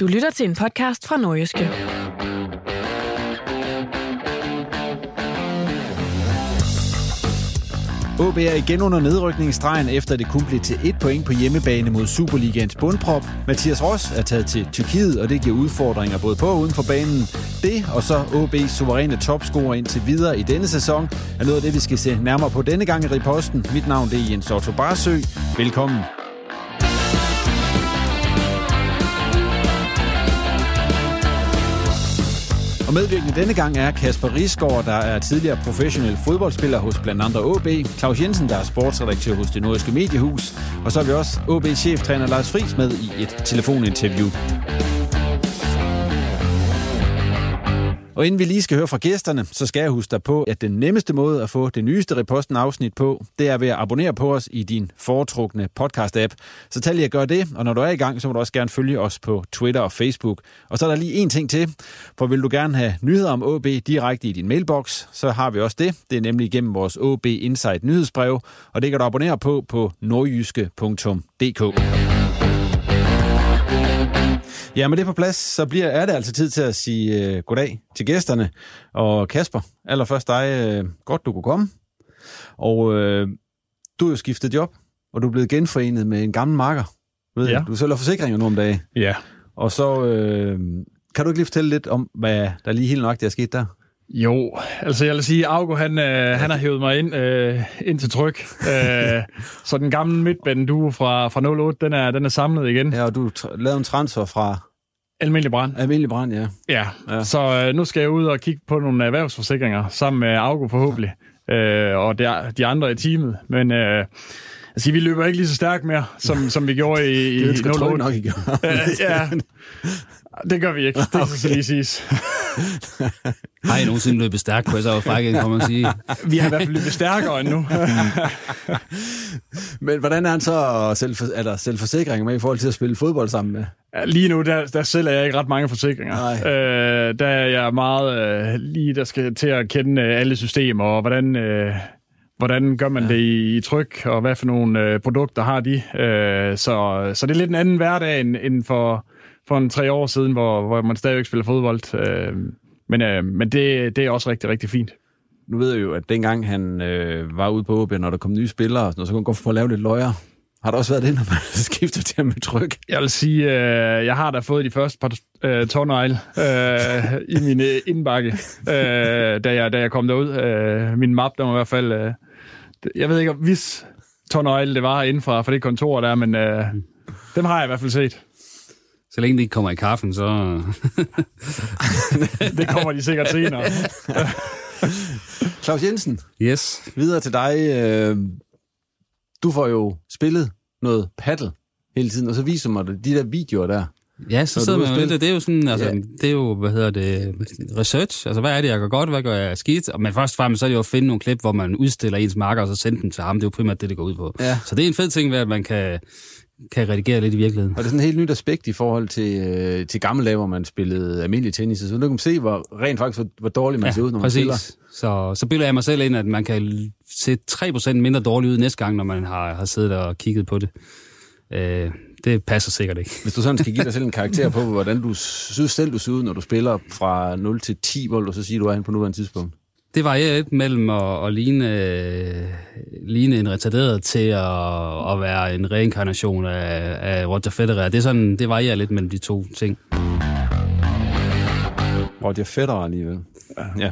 Du lytter til en podcast fra Nordjyske. OB er igen under nedrykningsstregen, efter det kun blev til et point på hjemmebane mod Superligans bundprop. Mathias Ross er taget til Tyrkiet, og det giver udfordringer både på og uden for banen. Det, og så OB's suveræne topscorer indtil videre i denne sæson, er noget af det, vi skal se nærmere på denne gang i Riposten. Mit navn det er Jens Otto Barsø. Velkommen. Og medvirkende denne gang er Kasper Risgaard, der er tidligere professionel fodboldspiller hos blandt andre OB, Claus Jensen, der er sportsredaktør hos det nordiske mediehus, og så har vi også OB-cheftræner Lars Friis med i et telefoninterview. Og inden vi lige skal høre fra gæsterne, så skal jeg huske dig på, at den nemmeste måde at få det nyeste Reposten afsnit på, det er ved at abonnere på os i din foretrukne podcast-app. Så tag lige at gøre det, og når du er i gang, så må du også gerne følge os på Twitter og Facebook. Og så er der lige en ting til, for vil du gerne have nyheder om OB direkte i din mailbox, så har vi også det. Det er nemlig igennem vores OB Insight nyhedsbrev, og det kan du abonnere på på nordjyske.dk. Ja, med det på plads, så bliver, er det altså tid til at sige uh, goddag til gæsterne. Og Kasper, allerførst dig, uh, godt du kunne komme. Og uh, du har jo skiftet job, og du er blevet genforenet med en gammel marker. Ved Ja. jeg. Du sælger forsikringer nu om dagen. Ja. Og så uh, kan du ikke lige fortælle lidt om, hvad der lige helt nok der er sket der? Jo, altså jeg vil sige, Augo han, øh, han har hævet mig ind, øh, ind til tryk. Øh, så den gamle midtbane du fra, fra 08, den er, den er samlet igen. Ja, og du tr- lavede en transfer fra Almindelig brand. Almindelig Brand, ja. Ja, Ja. så øh, nu skal jeg ud og kigge på nogle erhvervsforsikringer sammen med Augo forhåbentlig. Øh, og de, de andre i teamet. Men øh, altså, vi løber ikke lige så stærkt mere, som, som vi gjorde i, i Det er sgu trygt 08. nok, I gjorde. Ja, det gør vi ikke. Det skal lige siges. Har I nogensinde løbet stærkt, jeg så frække, kan man sige. Vi har i hvert fald løbet stærkere end nu. Men hvordan er han så selv, eller selvforsikring med i forhold til at spille fodbold sammen med? Lige nu, der, der sælger jeg ikke ret mange forsikringer. Nej. Øh, der er jeg meget øh, lige, der skal til at kende øh, alle systemer, og hvordan, øh, hvordan gør man ja. det i, i tryk, og hvad for nogle øh, produkter har de. Øh, så, så det er lidt en anden hverdag end, end for, for en tre år siden, hvor, hvor man stadigvæk spiller fodbold. Øh, men øh, men det, det er også rigtig, rigtig fint. Nu ved jeg jo, at dengang han øh, var ude på OB, når der kom nye spillere, og sådan så kunne han godt få at lave lidt løjer. Har der også været det, når man skifter til med tryk? Jeg vil sige, øh, jeg har da fået de første par øh, tårnegle øh, i min øh, indbakke, øh, da, jeg, da jeg kom derud. Øh, min map, der var i hvert fald... Øh, jeg ved ikke, hvis tårnegle det var inden fra, for det kontor der, men øh, dem har jeg i hvert fald set. Så længe det ikke kommer i kaffen, så... Det kommer de sikkert senere. Claus Jensen, Yes. videre til dig. Øh, du får jo spillet noget paddle hele tiden, og så viser mig de der videoer der. Ja, så Når sidder du er man jo lidt, det er jo sådan, altså, Ja. ja. det er jo, hvad hedder det, research, altså hvad er det, jeg gør godt, hvad gør jeg skidt, men først og fremmest så er det jo at finde nogle klip, hvor man udstiller ens marker, og så sende dem til ham, det er jo primært det, det går ud på. Ja. Så det er en fed ting ved, at man kan, kan redigere lidt i virkeligheden. Og det er sådan et helt nyt aspekt i forhold til, øh, til gamle dage, hvor man spillede almindelig tennis. Så nu kan man se, hvor rent faktisk, hvor, hvor dårligt man ja, ser ud, når man spiller. Så, så bilder jeg mig selv ind, at man kan se 3% mindre dårligt ud næste gang, når man har, har siddet og kigget på det. Øh, det passer sikkert ikke. Hvis du sådan skal give dig selv en karakter på, hvordan du synes selv, du ser ud, når du spiller fra 0 til 10, hvor du så sige, du er henne på nuværende tidspunkt? Det varierer lidt mellem at, at ligne, ligne en retarderet til at, at være en reinkarnation af, af Roger Federer. Det, er sådan, det varierer lidt mellem de to ting. Roger Federer alligevel. Ja.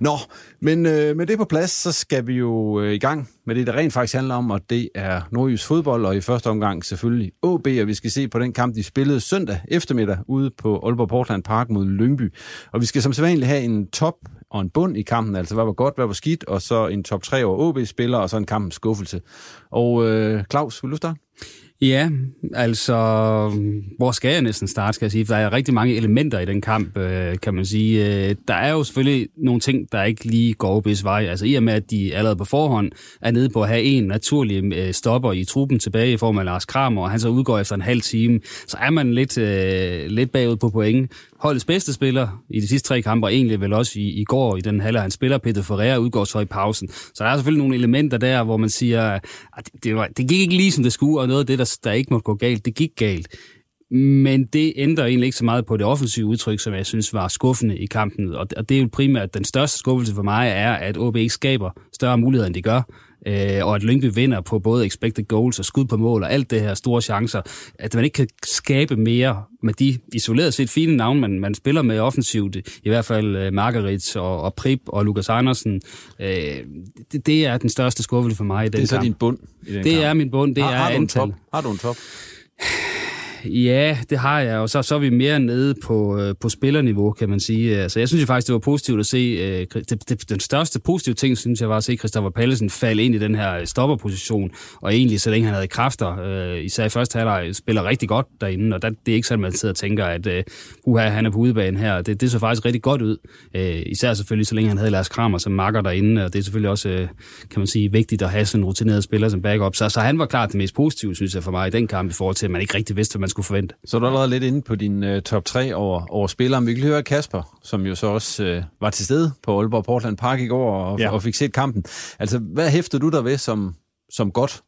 Nå, men øh, med det på plads, så skal vi jo øh, i gang med det, der rent faktisk handler om, og det er nordjysk fodbold, og i første omgang selvfølgelig AB, og vi skal se på den kamp, de spillede søndag eftermiddag ude på Aalborg Portland Park mod Lyngby. Og vi skal som sædvanligt have en top og en bund i kampen, altså hvad var godt, hvad var skidt, og så en top 3 over ab spiller og så en kampens skuffelse. Og øh, Claus, vil du starte? Ja, altså, hvor skal jeg næsten starte, skal jeg sige? For der er rigtig mange elementer i den kamp, øh, kan man sige. Øh, Der er jo selvfølgelig nogle ting, der ikke lige går OB's vej. Altså i og med, at de allerede på forhånd er nede på at have en naturlig øh, stopper i truppen tilbage i form af Lars Kramer, og han så udgår efter en halv time, så er man lidt, øh, lidt bagud på point. Holdets bedste spiller i de sidste tre kampe, og egentlig vel også i, i går i den halvleg, han spiller, Peter Ferreira, udgår så i pausen. Så der er selvfølgelig nogle elementer der, hvor man siger, at det, det, var, det gik ikke lige som det skulle, og noget af det, der, der ikke måtte gå galt, det gik galt. Men det ændrer egentlig ikke så meget på det offensive udtryk, som jeg synes var skuffende i kampen. Og og det er jo primært den største skuffelse for mig, er, at OB ikke skaber større muligheder, end de gør. Øh, og at Lyngby vinder på både expected goals og skud på mål og alt det her store chancer. At man ikke kan skabe mere med de isoleret set fine navne, man, man spiller med offensivt. I hvert fald øh, Margaret og, og Prip og Lukas Andersen. Øh, det, det er den største skuffelse for mig i den Det er så kamp. din bund i den Det kamp. er min bund, det har, er har du en antal. top? Har du en top? Ja, det har jeg, og så, så er vi mere nede på, øh, på spillerniveau, kan man sige. Altså, jeg synes jo faktisk, det var positivt at se, øh, det, det, den største positive ting, synes jeg, var at se Christoffer Pallesen falde ind i den her øh, stopperposition, og egentlig, så længe han havde kræfter, øh, især i første halvleg, spiller rigtig godt derinde, og der, det er ikke sådan, man sidder og tænker, at øh, uha, han er på udebane her. Det, det så faktisk rigtig godt ud, øh, især selvfølgelig, så længe han havde Lars Kramer som makker derinde, og det er selvfølgelig også, øh, kan man sige, vigtigt at have sådan en rutineret spiller som backup. Så, så han var klart det mest positive, synes jeg, for mig i den kamp, i forhold til, at man ikke rigtig vidste, hvad man skulle forvente. Så er du allerede lidt inde på din uh, top 3 over, over spillere. Vi kan høre Kasper, som jo så også uh, var til stede på Aalborg Portland Park i går og, ja. Og fik set kampen. Altså, hvad hæftede du der ved som, som godt?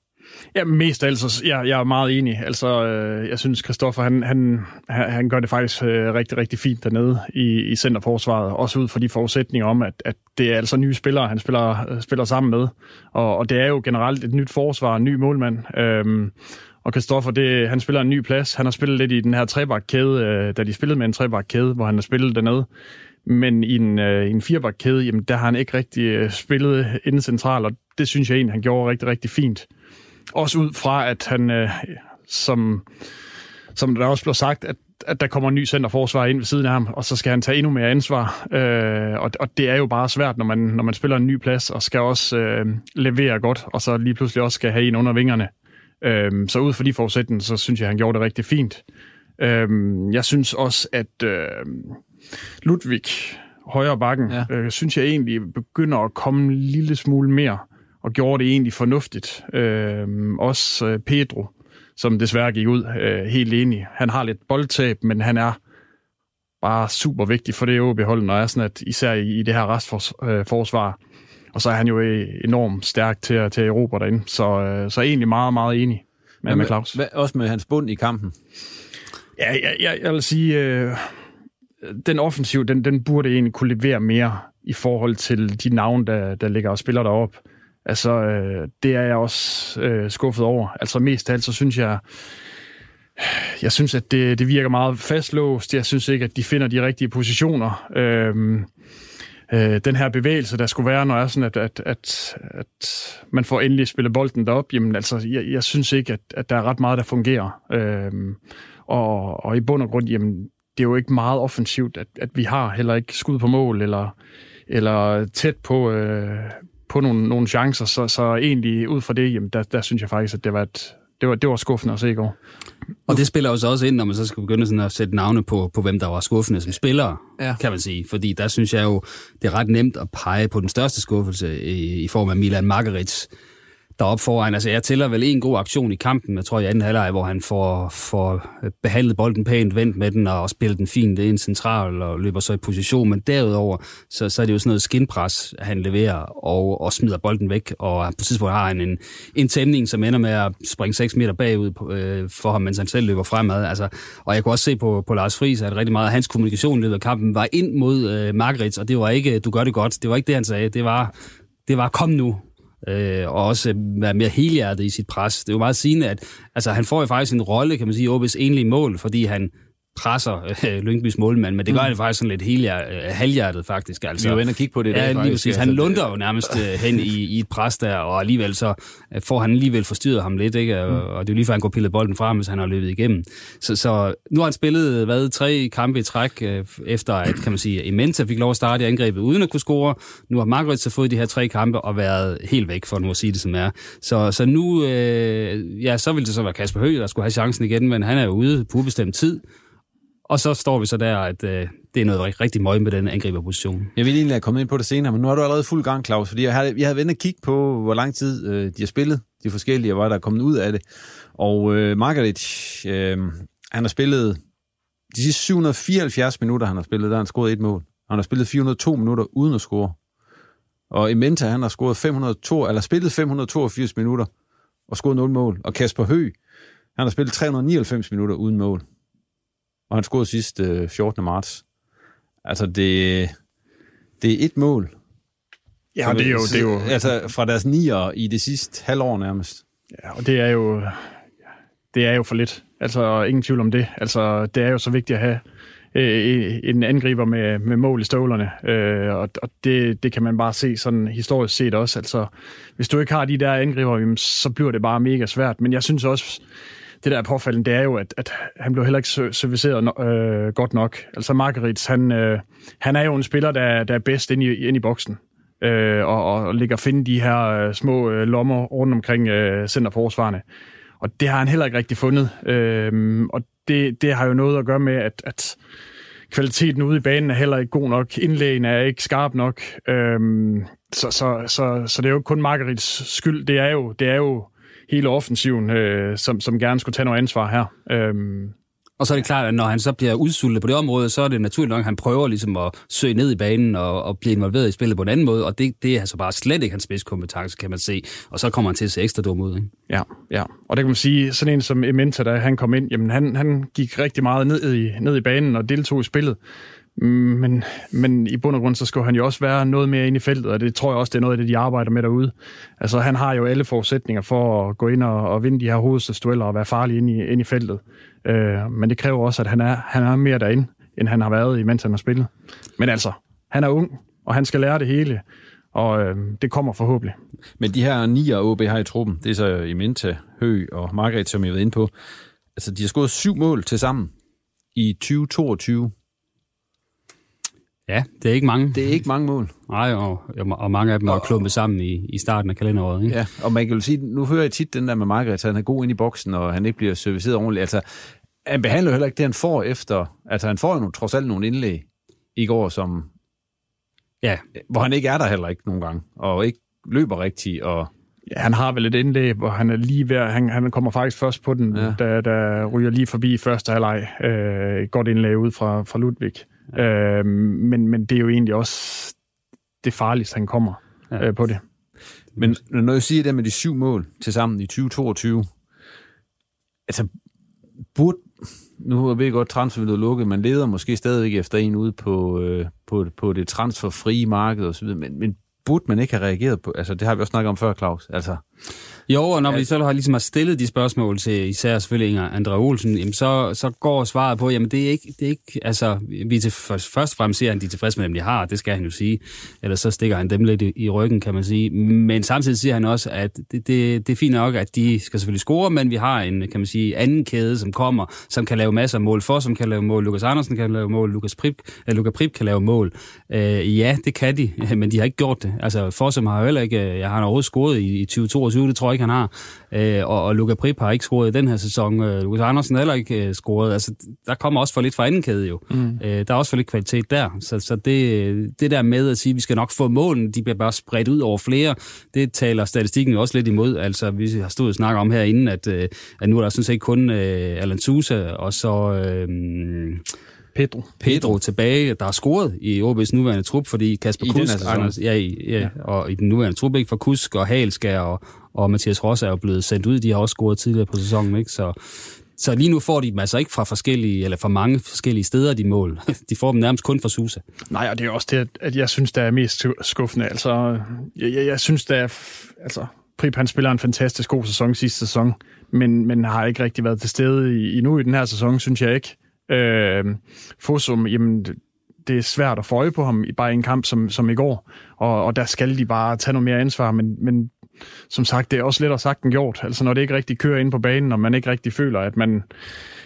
Ja, mest altså, jeg, jeg er meget enig. Altså, øh, jeg synes, Christoffer, han, han, han gør det faktisk øh, rigtig, rigtig fint dernede i, i centerforsvaret. Også ud fra de forudsætninger om, at, at det er altså nye spillere, han spiller, øh, spiller sammen med. Og, og det er jo generelt et nyt forsvar, en ny målmand. Øhm, og Christoffer, det, han spiller en ny plads. Han har spillet lidt i den her trebakkæde, øh, da de spillede med en trebakkæde, hvor han har spillet dernede. Men i en, øh, en firebakkæde, jamen, der har han ikke rigtig øh, spillet inden central, og det synes jeg egentlig, han gjorde rigtig, rigtig fint. Også ud fra, at han, øh, som, som der også blev sagt, at, at der kommer en ny centerforsvar ind ved siden af ham, og så skal han tage endnu mere ansvar. Øh, og, og det er jo bare svært, når man, når man spiller en ny plads, og skal også øh, levere godt, og så lige pludselig også skal have en under vingerne. Øh, så ud fra de forudsætninger, så synes jeg, han gjorde det rigtig fint. Øh, jeg synes også, at øh, Ludvig, højre bakken, Ja. øh, synes jeg egentlig begynder at komme en lille smule mere, og gjorde det egentlig fornuftigt. Øh, også øh, Pedro, som desværre gik ud øh, helt enig. Han har lidt boldtab, men han er bare super vigtig for det OB-hold, når er sådan, at især i, i det her restforsvar. Og så er han jo øh, enormt stærk til, at- til at erobre derinde. Så, øh, så egentlig meget, meget enig med, med Claus. Hvad, også med hans bund i kampen. Ja, jeg, jeg, jeg vil sige, øh, den offensiv, den, den burde egentlig kunne levere mere i forhold til de navne, der, der ligger og spiller derop. Altså, øh, det er jeg også øh, skuffet over. Altså mest af alt, så synes jeg, jeg synes, at det, det virker meget fastlåst. Jeg synes ikke, at de finder de rigtige positioner. Øhm, øh, den her bevægelse, der skulle være, når er sådan, at, at, at, at man får endelig spillet bolden derop, jamen altså, jeg, jeg synes ikke, at, at der er ret meget, der fungerer. Øh, og, og i bund og grund, jamen, det er jo ikke meget offensivt, at, at vi har heller ikke skud på mål, eller, eller tæt på, øh, på nogle, nogle chancer, så, så egentlig ud fra det, jamen, der, der synes jeg faktisk, at det var et, det var, det var skuffende at se i går. Og det spiller jo så også ind, når man så skal begynde sådan at sætte navne på, på hvem der var skuffende som spillere, Ja. kan man sige. Fordi der synes jeg jo, det er ret nemt at pege på den største skuffelse i, i form af Milan Margarit, deroppe foran. Altså, jeg tæller vel en god aktion i kampen, jeg tror i anden halvleg, hvor han får, får behandlet bolden pænt, vendt med den og spillet den fint ind central og løber så i position. Men derudover, så, så er det jo sådan noget skinpres, han leverer og, og smider bolden væk. Og på et tidspunkt har han en, en tæmning, som ender med at springe 6 meter bagud på, øh, for ham, mens han selv løber fremad. Altså, og jeg kunne også se på, på Lars Friis, at rigtig meget af hans kommunikation i løbet af kampen var ind mod øh, Margrits, og det var ikke, du gør det godt. Det var ikke det, han sagde. Det var, det var kom nu, øh, og også være mere helhjertet i sit pres. Det er jo meget sigende, at altså, han får jo faktisk en rolle, kan man sige, OB's enlige mål, fordi han presser øh, Lyngbys målmand, men det gør Mm. faktisk sådan lidt helhjer, øh, halvhjertet faktisk. Altså. Vi var inde og kigge på det i dag, Ja, lige præcis. Altså, Han det- lunder jo nærmest øh, hen i, i et pres der, og alligevel så øh, får han alligevel forstyrret ham lidt, ikke? Og, Mm. og det er jo lige før, han går pillet bolden fra ham, hvis han har løbet igennem. Så, så nu har han spillet, hvad, tre kampe i træk, øh, efter at, kan man sige, Imenta fik lov at starte i angrebet uden at kunne score. Nu har Margaret så fået de her tre kampe og været helt væk, for nu at sige det som er. Så, så nu, øh, ja, så vil det så være Kasper Høgh, der skulle have chancen igen, men han er jo ude på ubestemt tid. Og så står vi så der, at øh, det er noget rigtig, møg med den angriberposition. Jeg vil egentlig have kommet ind på det senere, men nu har du allerede fuld gang, Claus, fordi jeg havde, jeg havde vendt at kigge på, hvor lang tid øh, de har spillet, de forskellige, og hvad der er kommet ud af det. Og øh, Margaret, øh, han har spillet de sidste 774 minutter, han har spillet, der har han scoret et mål. Han har spillet 402 minutter uden at score. Og Imenta, han har scoret 502, eller spillet 582 minutter og scoret 0 mål. Og Kasper Hø, han har spillet 399 minutter uden mål. Og han scorede sidst øh, 14. marts. Altså, det, det er et mål. Ja, det er jo... Det er jo Altså, fra deres nier i det sidste halvår nærmest. Ja, og det er jo, det er jo for lidt. Altså, ingen tvivl om det. Altså, det er jo så vigtigt at have øh, en angriber med, med mål i støvlerne, øh, og, og det, det kan man bare se sådan historisk set også. Altså, hvis du ikke har de der angriber, så bliver det bare mega svært. Men jeg synes også, det der er påfaldende, det er jo, at, at han blev heller ikke serviceret øh, godt nok. Altså, Margarits, han, øh, han er jo en spiller, der, der er bedst inde i, inde i boksen øh, og, og ligger og finde de her øh, små øh, lommer rundt omkring øh, centerforsvarene. Og det har han heller ikke rigtig fundet. Øh, og det, det har jo noget at gøre med, at, at kvaliteten ude i banen er heller ikke god nok. Indlægene er ikke skarp nok. Øh, så, så, så, så det er jo kun Margarits skyld. Det er jo, det er jo hele offensiven, øh, som, som gerne skulle tage noget ansvar her. Øh, Og så er det klart, at når han så bliver udsultet på det område, så er det naturligt nok, at han prøver ligesom at søge ned i banen og, og blive involveret i spillet på en anden måde, og det, det er altså bare slet ikke hans spidskompetence, kan man se. Og så kommer han til at se ekstra dum ud. Ikke? Ja, ja. Og der kan man sige, sådan en som Ementa, da han kom ind, jamen han, han gik rigtig meget ned i, ned i banen og deltog i spillet. Men, men i bund og grund, så skulle han jo også være noget mere ind i feltet, og det tror jeg også, det er noget af det, de arbejder med derude. Altså, han har jo alle forudsætninger for at gå ind og, og vinde de her hovedstødstueller og være farlig ind i, ind i feltet. Øh, men det kræver også, at han er, han er mere derinde, end han har været, imens han har spillet. Men altså, han er ung, og han skal lære det hele, og øh, det kommer forhåbentlig. Men de her nier OB har i truppen, det er så Imenta, Hø og Margrethe, som jeg har været inde på. Altså, de har scoret syv mål til sammen i 2022. Ja, det er ikke mange. Det er ikke mange mål. Nej, og, og mange af dem er klumpet sammen i, i starten af kalenderåret. Ikke? Ja, og man kan jo sige, nu hører jeg tit den der med Margrethe, at han er god ind i boksen, og han ikke bliver serviceret ordentligt. Altså, han behandler heller ikke det, han får efter. Altså, han får jo nogle, trods alt nogle indlæg i går, som, Ja, hvor han ikke er der heller ikke nogen gange, og ikke løber rigtigt, og Ja, han har vel et indlæg, hvor han er lige ved, han, han kommer faktisk først på den, Ja. der, der ryger lige forbi i første halvleg. Øh, et godt indlæg ud fra, fra Ludvig. Ja. Øh, men, men det er jo egentlig også det farligste, han kommer Ja. ja. øh, på det. Men når jeg siger det med de syv mål til sammen i 2022, altså burde, nu ved jeg godt, transfervinduet er lukket, man leder måske stadigvæk efter en ude på, øh, på, på det transferfrie marked osv., men, men burde man ikke have reageret på, altså det har vi også snakket om før, Claus, altså Jo, og når vi så har, ligesom har stillet de spørgsmål til især selvfølgelig Inger Andre Olsen, jamen så, så går svaret på, jamen det er ikke, det er ikke altså, vi til, først, og fremmest siger han, de er tilfredse med dem, de har, det skal han jo sige, ellers så stikker han dem lidt i, i ryggen, kan man sige, men samtidig siger han også, at det, det, det er fint nok, at de skal selvfølgelig score, men vi har en, kan man sige, anden kæde, som kommer, som kan lave masser af mål for, som kan lave mål, Lukas Andersen kan lave mål, Lukas Prip, eh, Lukas Prip kan lave mål, øh, ja, det kan de, men de har ikke gjort det, altså Fossum har jo heller ikke, jeg har overhovedet scoret i, i 2022, det tror jeg ikke, han har. Øh, og, og Luka Prip har ikke scoret i den her sæson. Øh, Lukas Andersen heller ikke øh, scoret. Altså, der kommer også for lidt fra anden kæde jo. Mm. Øh, der er også for lidt kvalitet der. Så, så det, det der med at sige, at vi skal nok få målen, de bliver bare spredt ud over flere, det taler statistikken jo også lidt imod. Altså, vi har stået og snakket om herinde, at, øh, at nu er der sådan set kun øh, Alan Sousa, og så... Øh, Pedro. Pedro tilbage, der har scoret i OB's nuværende trup, fordi Kasper I Kusk, Anders, ja, i, ja, ja, og i den nuværende trup, ikke for Kusk og Halskær og, og Mathias Ross er jo blevet sendt ud. De har også scoret tidligere på sæsonen, ikke? Så, så lige nu får de dem altså ikke fra forskellige, eller fra mange forskellige steder, de mål. De får dem nærmest kun fra Susa. Nej, og det er også det, at jeg synes, der er mest skuffende. Altså, jeg, jeg, jeg synes, der er... Altså, Prip, han spiller en fantastisk god sæson sidste sæson, men, men har ikke rigtig været til stede i, endnu i den her sæson, synes jeg ikke. Øh, Fossum, jamen, det er svært at få øje på ham i bare en kamp som, som i går, og, og der skal de bare tage noget mere ansvar, men, men som sagt, det er også lettere sagt end gjort. Altså når det ikke rigtig kører ind på banen, og man ikke rigtig føler, at man,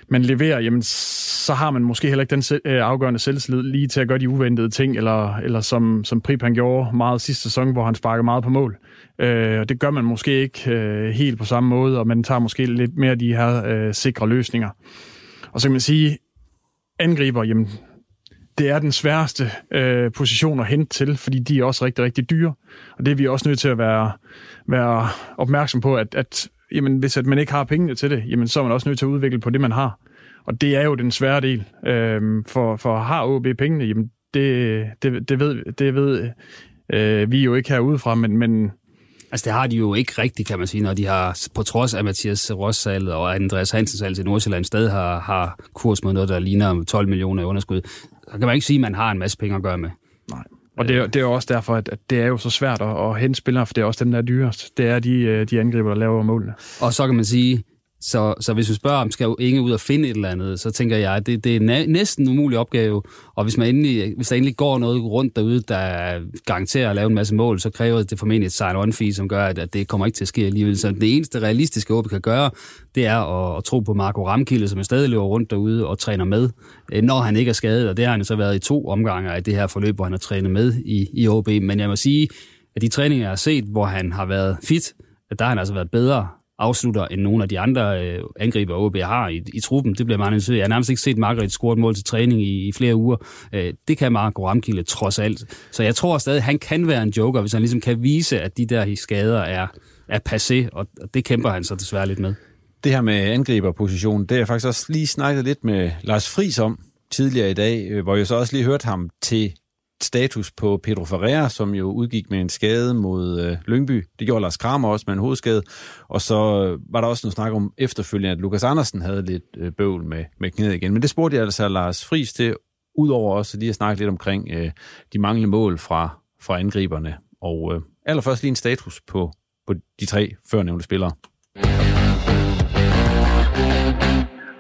man leverer, jamen så har man måske heller ikke den se, øh, afgørende selvtillid lige til at gøre de uventede ting, eller, eller som, som Prip han gjorde meget sidste sæson, hvor han sparker meget på mål. Øh, og det gør man måske ikke øh, helt på samme måde, og man tager måske lidt mere de her øh, sikre løsninger. Og så kan man sige, angriber, jamen, det er den sværeste øh, position at hente til, fordi de er også rigtig, rigtig dyre. Og det er vi også nødt til at være, være opmærksom på, at, at jamen, hvis at man ikke har pengene til det, jamen, så er man også nødt til at udvikle på det, man har. Og det er jo den svære del. Øh, for, for har OB pengene, jamen, det, det, det ved, det ved øh, vi jo ikke herudefra, men, men Altså det har de jo ikke rigtigt, kan man sige, når de har, på trods af Mathias Rossal og Andreas Hansen salg til Nordsjælland, stadig har, har kurs mod noget, der ligner 12 millioner i underskud. Så kan man ikke sige, at man har en masse penge at gøre med. Nej. Og det er, det er også derfor, at, at det er jo så svært at, at hente spillere, for det er også dem, der er dyrest. Det er de, øh, de angriber, der laver målene. Og så kan man sige, så, så hvis vi spørger, om skal Inge ud og finde et eller andet, så tænker jeg, at det, det er næsten en umulig opgave. Og hvis, man endelig, hvis der endelig går noget rundt derude, der garanterer at lave en masse mål, så kræver det formentlig et sign-on fee, som gør, at, at det kommer ikke til at ske alligevel. Så det eneste realistiske, vi kan gøre, det er at, at tro på Marco Ramkilde, som er stadig løber rundt derude og træner med, øh, når han ikke er skadet. Og det har han så været i to omgange af det her forløb, hvor han har trænet med i, i OB. Men jeg må sige, at de træninger, jeg har set, hvor han har været fit, at der har han altså været bedre afslutter, end nogle af de andre øh, angriber, OB har i, i truppen. Det bliver meget interessant. Jeg har nærmest ikke set Margaret score et mål til træning i, i flere uger. Øh, det kan Marco Ramkilde trods alt. Så jeg tror stadig, han kan være en joker, hvis han ligesom kan vise, at de der skader er, er passé, og det kæmper han så desværre lidt med. Det her med angriberpositionen, det har jeg faktisk også lige snakket lidt med Lars Friis om tidligere i dag, øh, hvor jeg så også lige hørte ham til status på Pedro Ferreira, som jo udgik med en skade mod øh, Lyngby. Det gjorde Lars Kramer også med en hovedskade. Og så øh, var der også noget snak om efterfølgende, at Lukas Andersen havde lidt øh, bøvl med, med knæet igen. Men det spurgte jeg altså Lars Friis til, udover også lige at snakke lidt omkring øh, de manglende mål fra, fra angriberne. Og øh, allerførst lige en status på, på de tre førnævnte spillere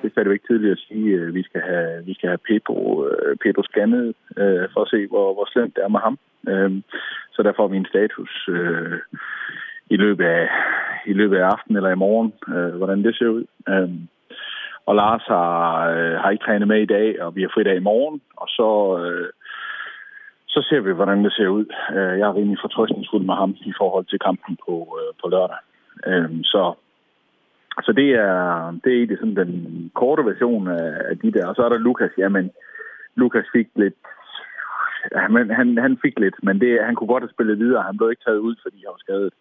det er du ikke tidligt at sige, at vi skal have, vi skal have Pedro, øh, Pedro scannet øh, for at se, hvor, hvor slemt det er med ham. Øh, så der får vi en status øh, i løbet af i løbet af aften eller i morgen, øh, hvordan det ser ud. Øh, og Lars har, øh, har ikke trænet med i dag, og vi har fridag i morgen, og så, øh, så ser vi, hvordan det ser ud. Øh, jeg er rimelig fortrøstningsfuld med ham i forhold til kampen på, øh, på lørdag. Øh, så så det er, det er egentlig sådan den korte version af de der. Og så er der Lukas. Jamen, Lukas fik lidt... Ja, men han, han fik lidt, men det, han kunne godt have spillet videre. Han blev ikke taget ud, fordi han var skadet.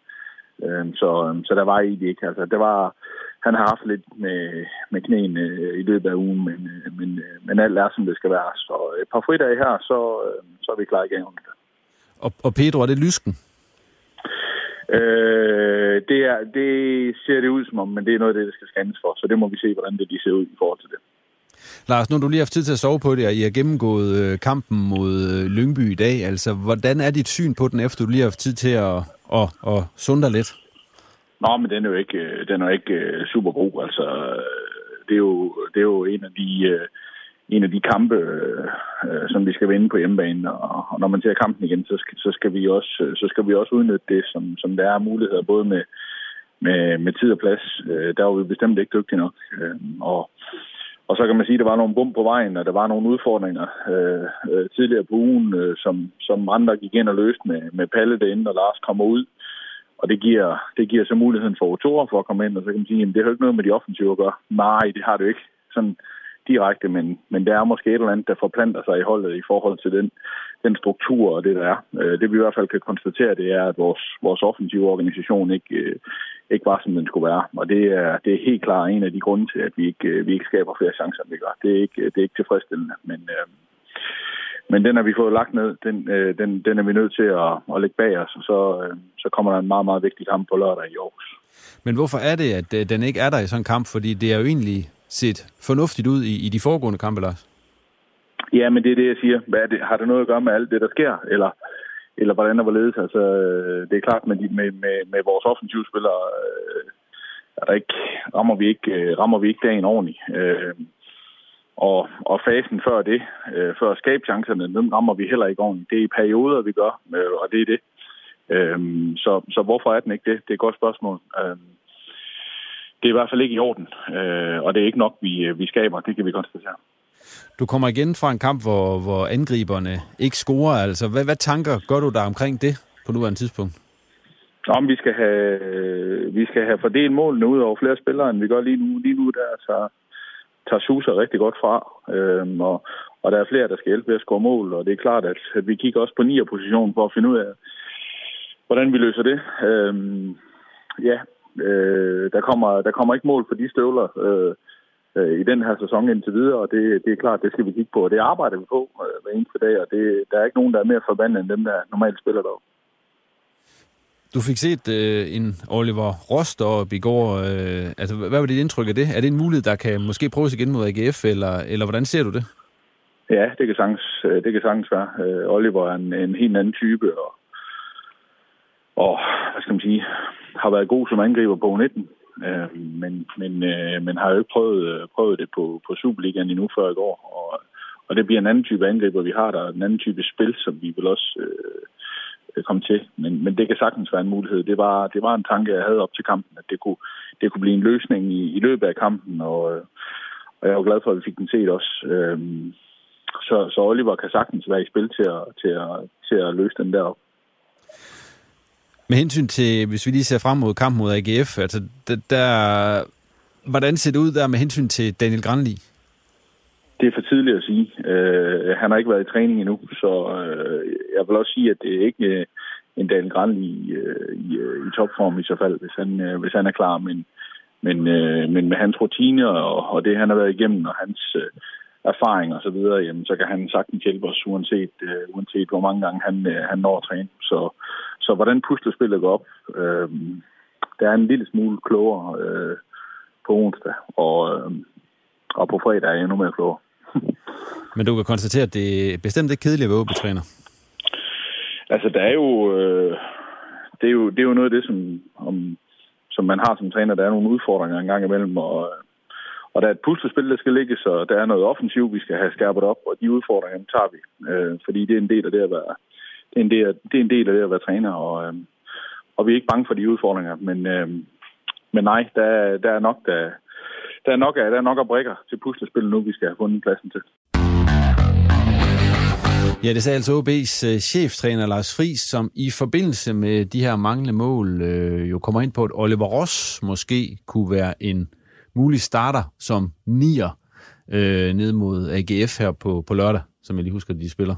Øhm, så, øhm, så der var egentlig ikke. Altså, det var, han har haft lidt med, med knæene øh, i løbet af ugen, men, øh, men, øh, men alt er, som det skal være. Så et par fridage her, så, så er vi klar igen. Og, og Pedro, er det lysken? Øh, det, er, det ser det ud som om, men det er noget af det, der skal scannes for, så det må vi se, hvordan det de ser ud i forhold til det. Lars, nu har du lige haft tid til at sove på det, og I har gennemgået øh, kampen mod øh, Lyngby i dag. Altså, hvordan er dit syn på den, efter du lige har haft tid til at, at, at sunde lidt? Nå, men den er jo ikke, øh, den er ikke super god. Altså, det er jo, det er jo en af de en af de kampe, øh, som vi skal vinde på hjemmebane. Og, og når man ser kampen igen, så skal, så skal vi også øh, så skal vi også udnytte det, som, som der er muligheder, både med, med, med tid og plads. Øh, der var vi bestemt ikke dygtige nok. Øh, og, og så kan man sige, at der var nogle bum på vejen, og der var nogle udfordringer øh, øh, tidligere på ugen, øh, som, som andre gik ind og løste med, med Palle derinde, og Lars kommer ud og det giver, det giver så muligheden for autorer for at komme ind, og så kan man sige, at det har jo ikke noget med de offensive at gøre. Nej, det har det jo ikke sådan direkte, men, men der er måske et eller andet, der forplanter sig i holdet i forhold til den, den struktur og det, der er. Øh, det vi i hvert fald kan konstatere, det er, at vores, vores offensive organisation ikke, øh, ikke var, som den skulle være. Og det er, det er helt klart en af de grunde til, at vi ikke, øh, vi ikke skaber flere chancer, end vi gør. Det er ikke, det er ikke tilfredsstillende, men... Øh, men den har vi fået lagt ned. Den, øh, den, den er vi nødt til at, at lægge bag os, og så, øh, så kommer der en meget, meget vigtig kamp på lørdag i Aarhus. Men hvorfor er det, at den ikke er der i sådan en kamp? Fordi det er jo egentlig set fornuftigt ud i, i de foregående kampe, Lars. Ja, men det er det, jeg siger. Hvad er det? Har det noget at gøre med alt det, der sker? Eller, eller hvordan og hvorledes? Altså, øh, det er klart, med, med, med, med vores offensivspillere, øh, er der ikke, rammer, vi ikke, øh, rammer vi ikke dagen ordentligt. Øh, og, og fasen før det, øh, før skabchancerne, den rammer vi heller ikke ordentligt. Det er i perioder, vi gør, øh, og det er det. Øh, så, så hvorfor er den ikke det? Det er et godt spørgsmål. Øh, det er i hvert fald ikke i orden, øh, og det er ikke nok, vi, vi skaber. Det kan vi konstatere. Du kommer igen fra en kamp, hvor, hvor angriberne ikke scorer. Altså, hvad, hvad tanker gør du der omkring det på nuværende tidspunkt? Om vi skal have, vi skal have fordelt målene ud over flere spillere, end vi gør lige nu. Lige nu der så tager Susa rigtig godt fra, øhm, og, og der er flere, der skal hjælpe ved at score mål, og det er klart, at, at vi kigger også på 9. position for at finde ud af, hvordan vi løser det. Øhm, ja, øh, der, kommer, der kommer ikke mål for de støvler øh, øh, i den her sæson indtil videre, og det, det er klart, det skal vi kigge på, og det arbejder vi på øh, hver eneste dag, og det, der er ikke nogen, der er mere forbandet end dem, der normalt spiller deroppe. Du fik set øh, en Oliver Rost op i går. Øh, altså, hvad var dit indtryk af det? Er det en mulighed, der kan måske prøves igen mod AGF, eller, eller hvordan ser du det? Ja, det kan sagtens, øh, det kan sagtens være. Øh, Oliver er en, en helt anden type, og, og hvad skal man sige, har været god som angriber på 19, øh, men, men, øh, men har jo ikke prøvet, prøvet det på, på Superligaen endnu før i går. Og, og det bliver en anden type angriber, vi har der, en anden type spil, som vi vil også øh, komme til. Men, men det kan sagtens være en mulighed. Det var, det var en tanke, jeg havde op til kampen, at det kunne, det kunne blive en løsning i, i løbet af kampen, og, øh, og jeg var glad for, at vi fik den set også. Øh, så, så Oliver kan sagtens være i spil til at, til at, til at løse den der op. Med hensyn til, hvis vi lige ser frem mod kampen mod AGF, altså der, der, hvordan ser det ud der med hensyn til Daniel Granli? Det er for tidligt at sige. Uh, han har ikke været i træning endnu, så uh, jeg vil også sige, at det er ikke uh, en Daniel Granli i, uh, i, uh, i topform i så fald, hvis han, uh, hvis han er klar. Men, men, uh, men med hans rutiner og, og det, han har været igennem, og hans uh, erfaring og så videre, jamen, så kan han sagtens hjælpe os, uanset, uh, uanset hvor mange gange han, uh, han når at træne. Så, så hvordan puslespillet går op, uh, der er en lille smule klogere uh, på onsdag, og, uh, og på fredag er jeg endnu mere klogere. Men du kan konstatere, at det er bestemt ikke kedeligt at være træner. Altså, der er jo, øh, det, er jo, det er jo noget af det, som, om, som man har som træner. Der er nogle udfordringer en gang imellem, og, og der er et puslespil, der skal ligge, så der er noget offensiv, vi skal have skærpet op, og de udfordringer tager vi, øh, fordi det er en del af det at være, det er en del, det er en del af det at være træner, og, øh, og vi er ikke bange for de udfordringer, men, øh, men nej, der, der er nok, der, der er nok af, der er nok af brikker til puslespil nu, vi skal have fundet pladsen til. Ja, det sagde altså OB's øh, cheftræner Lars Friis, som i forbindelse med de her manglende mål øh, jo kommer ind på, at Oliver Ross måske kunne være en mulig starter som nier øh, ned mod AGF her på, på lørdag, som jeg lige husker, de spiller.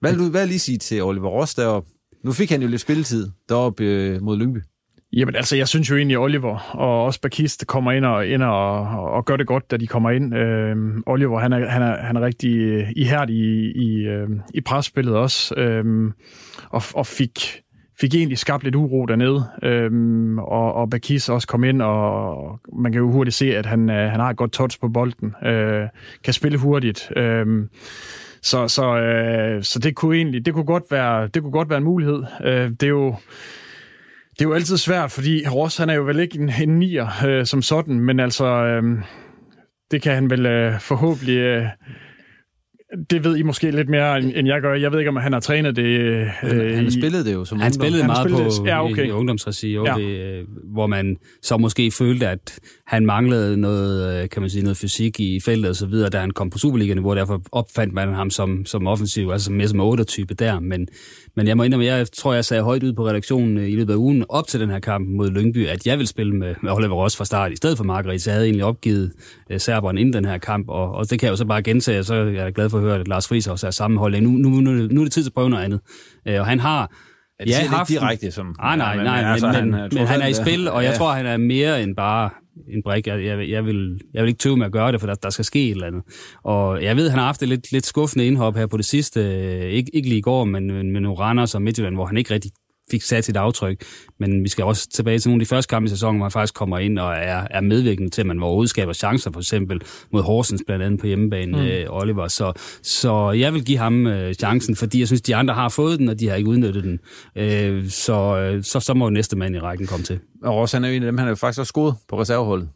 Hvad vil du hvad lige sige til Oliver Ross deroppe? Nu fik han jo lidt spilletid deroppe øh, mod Lyngby. Jamen altså, jeg synes jo egentlig, at Oliver og også Bakist kommer ind og, ind og, og gør det godt, da de kommer ind. Øh, Oliver, han er, han, er, han er rigtig øh, ihærdig i, i, øh, i presspillet også, øh, og, og fik, fik egentlig skabt lidt uro dernede. øhm, og, og Bakis også kom ind, og man kan jo hurtigt se, at han, øh, han har et godt touch på bolden, øh, kan spille hurtigt. Øh, så, så, øh, så det kunne egentlig det kunne godt være det kunne godt være en mulighed. Øh, det er jo det er jo altid svært, fordi Ross han er jo vel ikke en, en nier øh, som sådan, men altså, øh, det kan han vel øh, forhåbentlig øh, det ved I måske lidt mere, end, jeg gør. Jeg ved ikke, om han har trænet det. Øh, han, han spillede det jo som Han ungdom. spillede Han meget spillede på det. Ja, okay. i, i ungdomsregi, Ja. det, øh, hvor man så måske følte, at han manglede noget, øh, kan man sige, noget fysik i feltet og så videre, da han kom på Superligaen, hvor derfor opfandt man ham som, som offensiv, altså mere som 8-type der. Men, men jeg må indrømme, jeg tror, jeg sagde højt ud på redaktionen øh, i løbet af ugen op til den her kamp mod Lyngby, at jeg vil spille med, med Oliver Ross fra start, i stedet for Margrethe. Så jeg havde egentlig opgivet øh, serberen inden den her kamp, og, og det kan jeg jo så bare gentage, og så er jeg glad for at høre, at Lars Friis også er sammenholdet. Nu, nu, nu, nu er det tid til at prøve noget andet. Øh, og han har Ja, det siger det direkte som... Nej, nej, Ja, nej, men, altså, men, han men, er men han er i alt- spil, og jeg ja. tror, han er mere end bare en brik. Jeg, jeg, jeg, vil, jeg vil ikke tøve med at gøre det, for der, der skal ske et eller andet. Og jeg ved, han har haft et lidt, lidt skuffende indhop her på det sidste. øh, Ikke, ikke lige i går, men, men med nogle Randers og Midtjylland, hvor han ikke rigtig fik sat sit aftryk. Men vi skal også tilbage til nogle af de første kampe i sæsonen, hvor han faktisk kommer ind og er, er medvirkende til, at man overhovedet skaber chancer, for eksempel mod Horsens blandt andet på hjemmebane, mm. øh, Oliver. Så, så jeg vil give ham øh, chancen, fordi jeg synes, de andre har fået den, og de har ikke udnyttet den. Øh, så, øh, så, så må næste mand i rækken komme til. Og Ross, han er jo en af dem, han er jo faktisk også scoret på reserveholdet.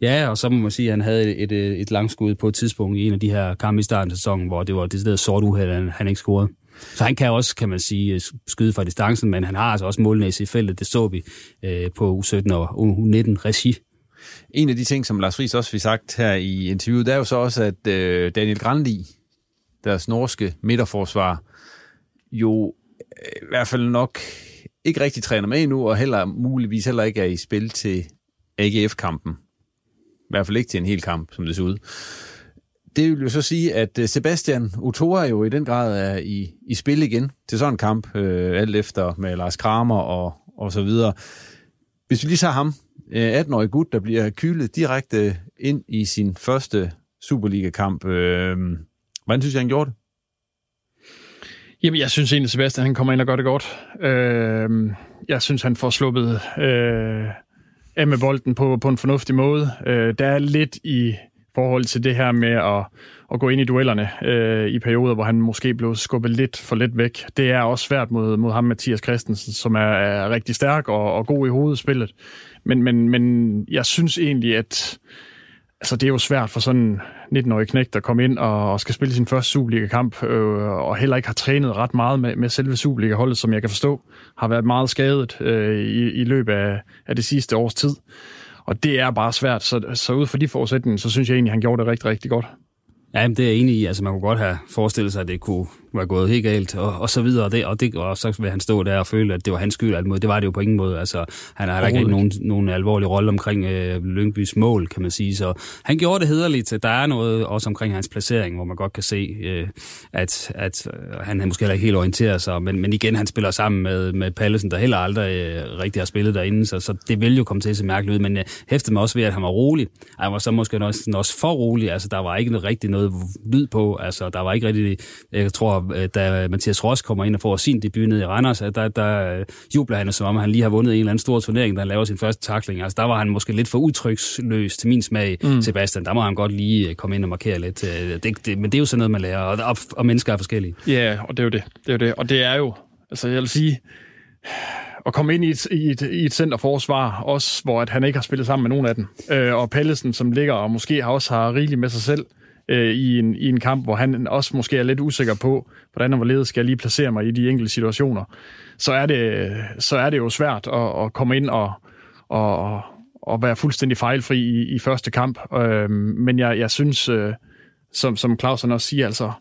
Ja, og så må man sige, at han havde et, et, et langskud på et tidspunkt i en af de her kampe i starten af sæsonen, hvor det var det stedet sort uheld, han, han ikke scorede. Så han kan også, kan man sige, øh, skyde fra distancen, men han har altså også målnæs i feltet. Det så vi øh, på U17 og U19 regi. En af de ting, som Lars Friis også fik sagt her i interviewet, det er jo så også, at øh, Daniel Grandi, deres norske midterforsvar, jo øh, i hvert fald nok ikke rigtig træner med endnu, og heller muligvis heller ikke er i spil til AGF-kampen. I hvert fald ikke til en hel kamp, som det ser ud. Det vil jo så sige, at øh, Sebastian Otora jo i den grad er i, i spil igen til sådan en kamp, øh, alt efter med Lars Kramer og, og så videre. Hvis vi lige tager ham, øh, 18-årig gut, der bliver kylet direkte ind i sin første Superliga-kamp. Øh, hvordan synes jeg, han gjorde det? Jamen, jeg synes egentlig, Sebastian han kommer ind og gør det godt. Øh, jeg synes, han får sluppet øh, af med bolden på, på en fornuftig måde. Øh, der er lidt i forhold til det her med at, at gå ind i duellerne øh, i perioder, hvor han måske blev skubbet lidt for let væk. Det er også svært mod, mod ham, Mathias Christensen, som er, er rigtig stærk og, og god i hovedspillet. Men, men, men jeg synes egentlig, at altså, det er jo svært for sådan en 19-årig knægt at komme ind og, og skal spille sin første Superliga-kamp, øh, og heller ikke har trænet ret meget med, med selve Superliga-holdet, som jeg kan forstå, har været meget skadet øh, i, i løbet af, af det sidste års tid. Og det er bare svært, så, så ud fra de forudsætninger, så synes jeg egentlig, at han gjorde det rigtig, rigtig godt. Ja, jamen, det er jeg enig i. Altså, man kunne godt have forestillet sig, at det kunne være gået helt galt, og, og så videre. Og, det, og, det, og så vil han stå der og føle, at det var hans skyld. Alt. Det var det jo på ingen måde. Altså, han har ikke nogen, nogen alvorlig rolle omkring øh, Lyngbys mål, kan man sige. Så han gjorde det hederligt. Der er noget også omkring hans placering, hvor man godt kan se, øh, at, at øh, han måske heller ikke helt orienterer sig. Men, men igen, han spiller sammen med, med Pallesen, der heller aldrig øh, rigtig har spillet derinde. Så, så det vil jo komme til at se mærkeligt ud. Men jeg hæftede mig også ved, at han var rolig. Han var så måske også, også for rolig. Altså, der var ikke rigtig noget lyd på. Altså, der var ikke rigtig... Jeg tror, øh, da Mathias Ross kommer ind og får sin debut ned i Randers, at der, der øh, jubler han, som om han lige har vundet en eller anden stor turnering, da han laver sin første takling. Altså, der var han måske lidt for udtryksløs til min smag, mm. Sebastian. Der må han godt lige øh, komme ind og markere lidt. Det, det, men det er jo sådan noget, man lærer, og, og, og mennesker er forskellige. Ja, og det er jo det. det, er jo det. Og det er jo, altså jeg vil sige, at komme ind i et, i et, i et centerforsvar, også hvor at han ikke har spillet sammen med nogen af dem. Øh, og Pallesen, som ligger og måske også har rigeligt med sig selv øh, Øh, i, en, i en kamp, hvor han også måske er lidt usikker på, hvordan og hvorledes skal jeg lige placere mig i de enkelte situationer, så er det, så er det jo svært at, at komme ind og, og, og være fuldstændig fejlfri i, i første kamp. Øh, men jeg, jeg synes, øh, som, som Clausen også siger, altså,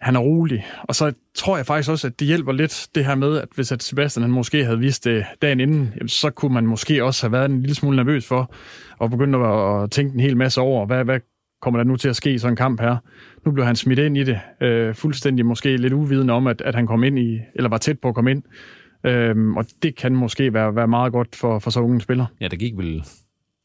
han er rolig. Og så tror jeg faktisk også, at det hjælper lidt det her med, at hvis at Sebastian han måske havde vist det dagen inden, jamen, så kunne man måske også have været en lille smule nervøs for, og begynde at, at tænke en hel masse over, hvad, hvad kommer der nu til at ske sådan en kamp her. Nu blev han smidt ind i det, øh, fuldstændig måske lidt uvidende om, at, at han kom ind i, eller var tæt på at komme ind. Øhm, og det kan måske være, være meget godt for, for så unge spillere. Ja, der gik vel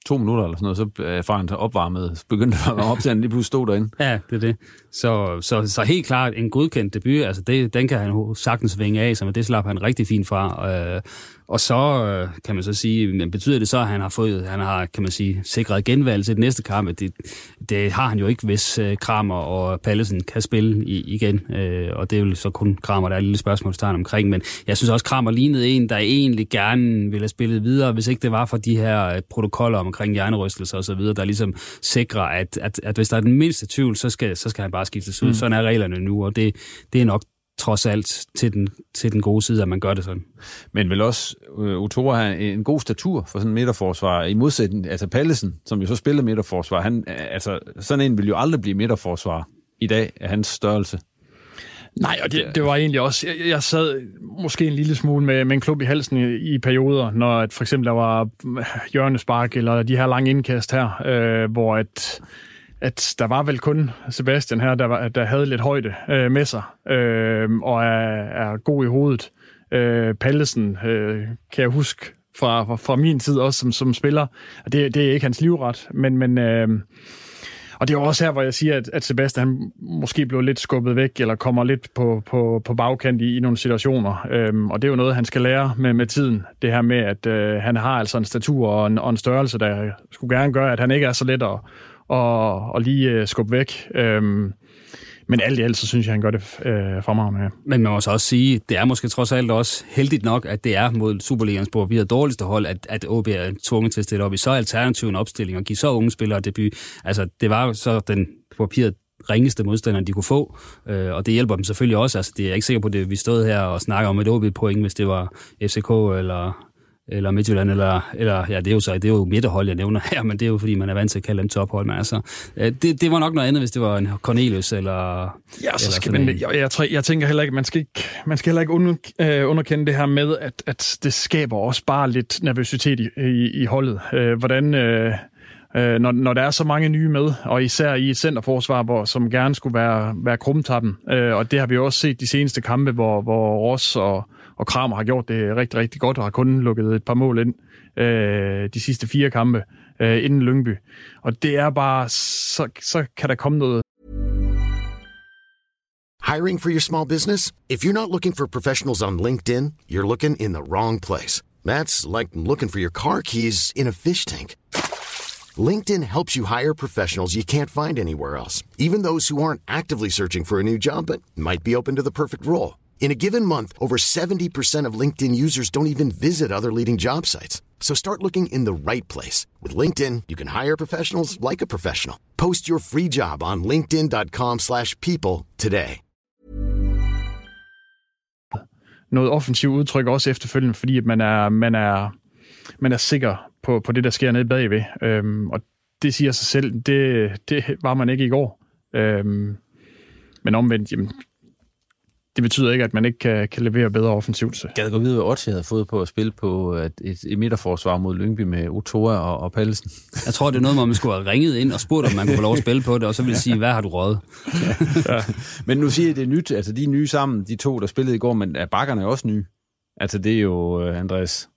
to minutter eller sådan noget, så er erfaren opvarmet, begyndte at varme op at han lige pludselig stod derinde. Ja, det er det. Så, så, så helt klart en godkendt debut, altså det, den kan han sagtens vinge af, så det slap han rigtig fint fra. Øh, og så øh, kan man så sige, men betyder det så, at han har fået, han har, kan man sige, sikret genvalg til det næste kamp? Det, det har han jo ikke, hvis øh, Kramer og Pallesen kan spille i, igen. Øh, og det er jo så kun Kramer, der er et lille spørgsmålstegn omkring. Men jeg synes også, Kramer lignede en, der egentlig gerne ville have spillet videre, hvis ikke det var for de her protokoller om omkring hjernerystelser osv., der ligesom sikrer, at, at, at hvis der er den mindste tvivl, så skal, så skal han bare skiftes ud. Mm. Sådan er reglerne nu, og det, det er nok trods alt til den, til den gode side, at man gør det sådan. Men vil også uh, Utoro have en god statur for sådan en midterforsvar, i modsætning, altså Pallesen, som jo så spiller midterforsvar, han, altså, sådan en vil jo aldrig blive midterforsvar i dag af hans størrelse. Nej, og det, det var egentlig også, jeg, jeg sad måske en lille smule med, med en klub i halsen i, i perioder, når at for eksempel der var hjørnespark eller de her lange indkast her, øh, hvor at, at der var vel kun Sebastian her, der, var, der havde lidt højde øh, med sig, øh, og er, er god i hovedet. Øh, Pallesen øh, kan jeg huske fra, fra, fra min tid også som, som spiller, det, det er ikke hans livret, men, men øh, og det er også her, hvor jeg siger, at, at Sebastian han måske blev lidt skubbet væk, eller kommer lidt på, på, på bagkant i, i nogle situationer. Øhm, og det er jo noget, han skal lære med, med tiden. Det her med, at øh, han har altså en statur og en, og en størrelse, der skulle gerne gøre, at han ikke er så let at, og, og lige øh, skubbe væk. Øhm, men alt i alt, så synes jeg, han gør det øh, fremragende. Ja. Men man må så også sige, det er måske trods alt også heldigt nok, at det er mod Superligans på vi dårligste hold, at, at OB er tvunget til at stille op i så alternativ en opstilling og give så unge spillere debut. Altså, det var jo så den på papiret ringeste modstander, de kunne få, øh, og det hjælper dem selvfølgelig også. Altså, det er jeg ikke sikker på, det vi stod her og snakker om et OB-point, hvis det var FCK eller eller Midtjylland, eller, eller ja, det er jo så det er jo midterhold, jeg nævner her, men det er jo fordi, man er vant til at kalde dem tophold. Men altså, øh, det, det var nok noget andet, hvis det var en Cornelius, eller... Ja, så skal man, jeg, jeg, jeg, tænker heller ikke, man skal ikke, man skal heller ikke under, øh, underkende det her med, at, at det skaber også bare lidt nervøsitet i, i, i holdet. Øh, hvordan... Øh, øh, når, når der er så mange nye med, og især i et centerforsvar, hvor, som gerne skulle være, være krumtappen. Øh, og det har vi også set de seneste kampe, hvor, hvor Ross og, og Kramer har gjort det rigtig, rigtig godt, og har kun lukket et par mål ind øh, de sidste fire kampe øh, inden Lyngby. Og det er bare, så, så kan der komme noget. Hiring for your small business? If you're not looking for professionals on LinkedIn, you're looking in the wrong place. That's like looking for your car keys in a fish tank. LinkedIn helps you hire professionals you can't find anywhere else, even those who aren't actively searching for a new job but might be open to the perfect role. In a given month, over 70% of LinkedIn users don't even visit other leading job sites. So start looking in the right place. With LinkedIn, you can hire professionals like a professional. Post your free job on linkedin.com slash people today. Noget offensivt udtryk også efterfølgende, fordi at man er, man er, man er sikker på, på det, der sker nede bagved. Øhm, og det siger sig selv, det, det var man ikke i går. Øhm, men omvendt, jamen, det betyder ikke, at man ikke kan, kan levere bedre offensivt. Så. Gad gå videre, hvad Otto havde fået på at spille på et, et, et midterforsvar mod Lyngby med Otoa og, og Pallesen. Jeg tror, det er noget, hvor man skulle have ringet ind og spurgt, om man kunne få lov at spille på det, og så ville sige, hvad har du råd? ja. Men nu siger jeg, det er nyt. Altså, de er nye sammen, de to, der spillede i går, men er bakkerne også nye. Altså, det er jo uh, Andreas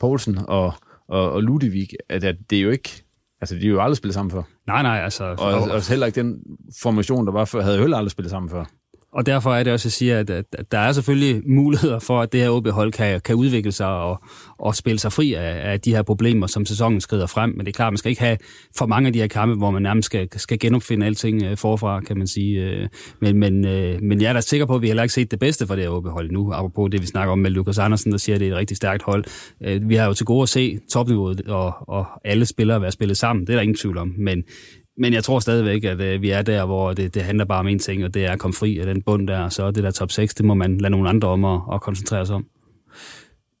Poulsen og, og, og Ludvig. At, at det er jo ikke... Altså, de er jo aldrig spillet sammen før. Nej, nej, altså... Og, og, og heller ikke den formation, der var før, havde jo heller aldrig spillet sammen før. Og derfor er det også, at sige, at, at, at der er selvfølgelig muligheder for, at det her OB-hold kan, kan udvikle sig og, og spille sig fri af, af de her problemer, som sæsonen skrider frem. Men det er klart, at man skal ikke have for mange af de her kampe, hvor man nærmest skal, skal genopfinde alting øh, forfra, kan man sige. Øh, men, men, øh, men jeg er da sikker på, at vi heller ikke set det bedste for det her OB-hold nu, apropos det, vi snakker om med Lukas Andersen, der siger, at det er et rigtig stærkt hold. Vi har jo til gode at se topniveauet og, og alle spillere være spillet sammen. Det er der ingen tvivl om. Men, men jeg tror stadigvæk, at øh, vi er der, hvor det, det handler bare om en ting, og det er at komme fri af den bund der, så det der top 6, det må man lade nogle andre om at, at koncentrere sig om.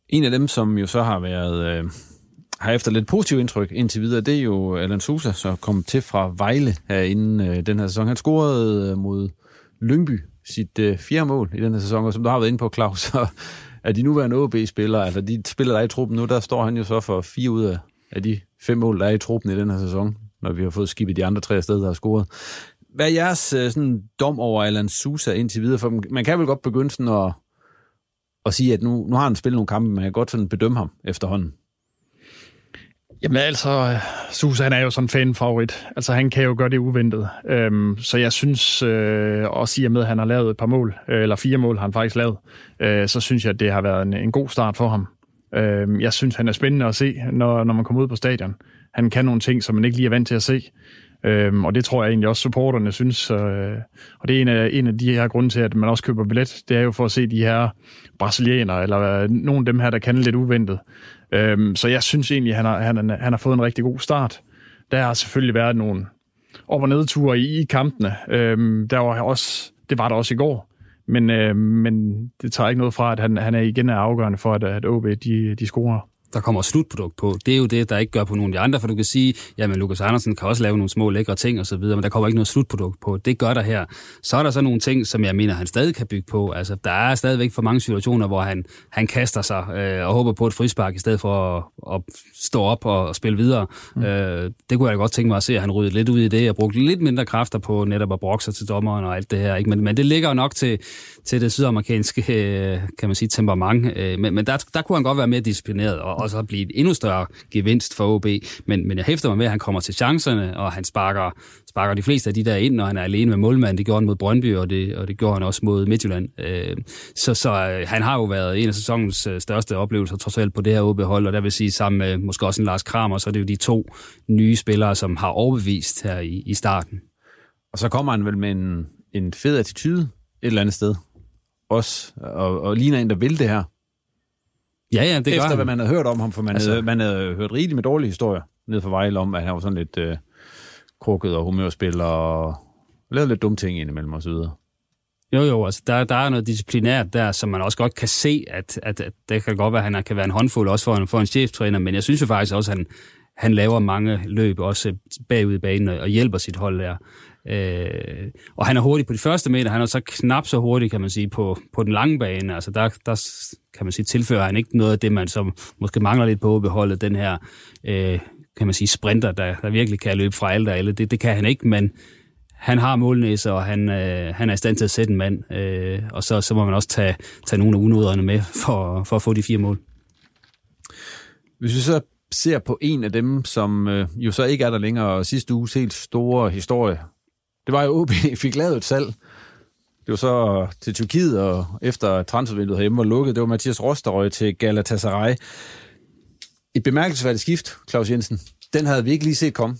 En af dem, som jo så har været... Øh har efter lidt positivt indtryk indtil videre, det er jo Alan Sousa, som kom til fra Vejle her inden øh, den her sæson. Han scorede øh, mod Lyngby sit øh, fjerde mål i den her sæson, og som du har været inde på, Claus, så er de nuværende OB-spillere, altså de spiller der i truppen nu, der står han jo så for fire ud af, af de fem mål, der er i truppen i den her sæson når vi har fået skibet de andre tre afsted, der har scoret. Hvad er jeres øh, sådan, dom over Alan Sousa indtil videre? For man kan vel godt begynde sådan at, at sige, at nu, nu har han spillet nogle kampe, men man kan godt sådan bedømme ham efterhånden. Jamen altså, Sousa han er jo sådan en fanfavorit. Altså han kan jo gøre det uventet. Øhm, så jeg synes, øh, også i og med, at han har lavet et par mål, øh, eller fire mål har han faktisk lavet, øh, så synes jeg, at det har været en, en god start for ham. Øh, jeg synes, han er spændende at se, når, når man kommer ud på stadion. Han kan nogle ting, som man ikke lige er vant til at se. Øhm, og det tror jeg egentlig også supporterne synes. Øh, og det er en af, en af de her grunde til, at man også køber billet. Det er jo for at se de her brasilianere, eller øh, nogle af dem her, der kan lidt uventet. Øhm, så jeg synes egentlig, han har, han, han har fået en rigtig god start. Der har selvfølgelig været nogle op- og nedture i, i kampene. Øhm, der var også, det var der også i går. Men, øh, men det tager ikke noget fra, at han, han er igen er afgørende for, at, at OB de, de scorer der kommer slutprodukt på. Det er jo det, der ikke gør på nogen af de andre, for du kan sige, jamen Lukas Andersen kan også lave nogle små lækre ting og så videre, men der kommer ikke noget slutprodukt på. Det gør der her. Så er der så nogle ting, som jeg mener, han stadig kan bygge på. Altså, der er stadigvæk for mange situationer, hvor han, han kaster sig øh, og håber på et frispark, i stedet for at, at stå op og, og spille videre. Mm. Øh, det kunne jeg godt tænke mig at se, at han ryddede lidt ud i det og brugte lidt mindre kræfter på netop at brokse til dommeren og alt det her. Ikke? Men, men det ligger nok til, til det sydamerikanske, øh, kan man sige, temperament. Øh, men men der, der kunne han godt være mere disciplineret og, og så blive et endnu større gevinst for OB. Men, men jeg hæfter mig med, at han kommer til chancerne, og han sparker, sparker de fleste af de der ind, når han er alene med målmanden. Det gjorde han mod Brøndby, og det, og det gjorde han også mod Midtjylland. Øh, så, så øh, han har jo været en af sæsonens øh, største oplevelser, trods alt på det her OB-hold, og der vil sige sammen med måske også en Lars Kramer, så er det jo de to nye spillere, som har overbevist her i, i starten. Og så kommer han vel med en, en fed attitude et eller andet sted. Også, og, og ligner en, der vil det her. Ja, ja, det Efter gør hvad man havde hørt om ham, for man, altså, havde, man havde hørt rigeligt med dårlige historier ned for Vejle om, at han var sådan lidt øh, krukket og humørspiller og lavede lidt dumme ting indimellem videre. Jo, jo, altså der, der er noget disciplinært der, som man også godt kan se, at, at, at det kan godt være, at han kan være en håndfuld også for en, for en cheftræner, men jeg synes jo faktisk også, at han, han laver mange løb også bagud i banen og, og hjælper sit hold der. Øh, og han er hurtig på de første meter, han er så knap så hurtig, kan man sige, på, på den lange bane. Altså der, der kan man sige, tilfører han ikke noget af det, man som måske mangler lidt på beholdet, den her, øh, kan man sige, sprinter, der, der virkelig kan løbe fra alt og alle. Det, det kan han ikke, men han har målnæse, og han, øh, han er i stand til at sætte en mand, øh, og så, så må man også tage, tage nogle af unoderne med for, for at få de fire mål. Hvis vi så ser på en af dem, som øh, jo så ikke er der længere, og sidste uge helt store historie, det var jo, OB fik lavet et salg. Det var så til Tyrkiet, og efter transfervinduet herhjemme var lukket, det var Mathias Rosterøj til Galatasaray. Et bemærkelsesværdigt skift, Claus Jensen. Den havde vi ikke lige set komme.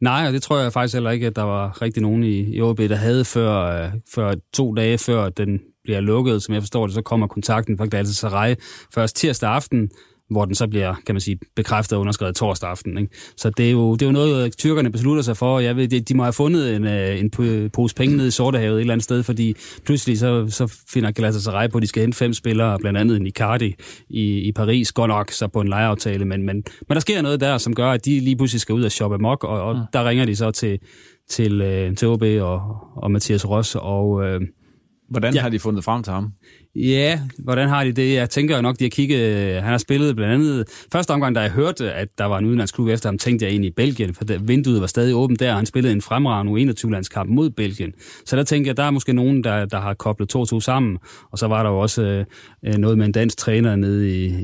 Nej, og det tror jeg faktisk heller ikke, at der var rigtig nogen i, i OB, der havde før, øh, før to dage før den bliver lukket, som jeg forstår det, så kommer kontakten fra Galatasaray først tirsdag aften, hvor den så bliver, kan man sige, bekræftet og underskrevet torsdag aften. Ikke? Så det er, jo, det er jo noget, tyrkerne beslutter sig for. Jeg ved, de, de må have fundet en, øh, en pose penge nede i Sortehavet et eller andet sted, fordi pludselig så, så finder Galatasaray på, at de skal hente fem spillere, blandt andet en Icardi i, i Paris, godt nok så på en lejeaftale, men, men, men der sker noget der, som gør, at de lige pludselig skal ud og shoppe mok, og, og mm. der ringer de så til, til, øh, til OB og, og Mathias Ross, og... Øh, Hvordan ja. har de fundet frem til ham? Ja, hvordan har de det? Jeg tænker nok, de har kigget... Han har spillet blandt andet... Første omgang, da jeg hørte, at der var en udenlandsklub efter ham, tænkte jeg ind i Belgien, for vinduet var stadig åbent der, og han spillede en fremragende U21-landskamp mod Belgien. Så der tænkte jeg, der er måske nogen, der, der har koblet to og to sammen, og så var der jo også øh, noget med en dansk træner nede i,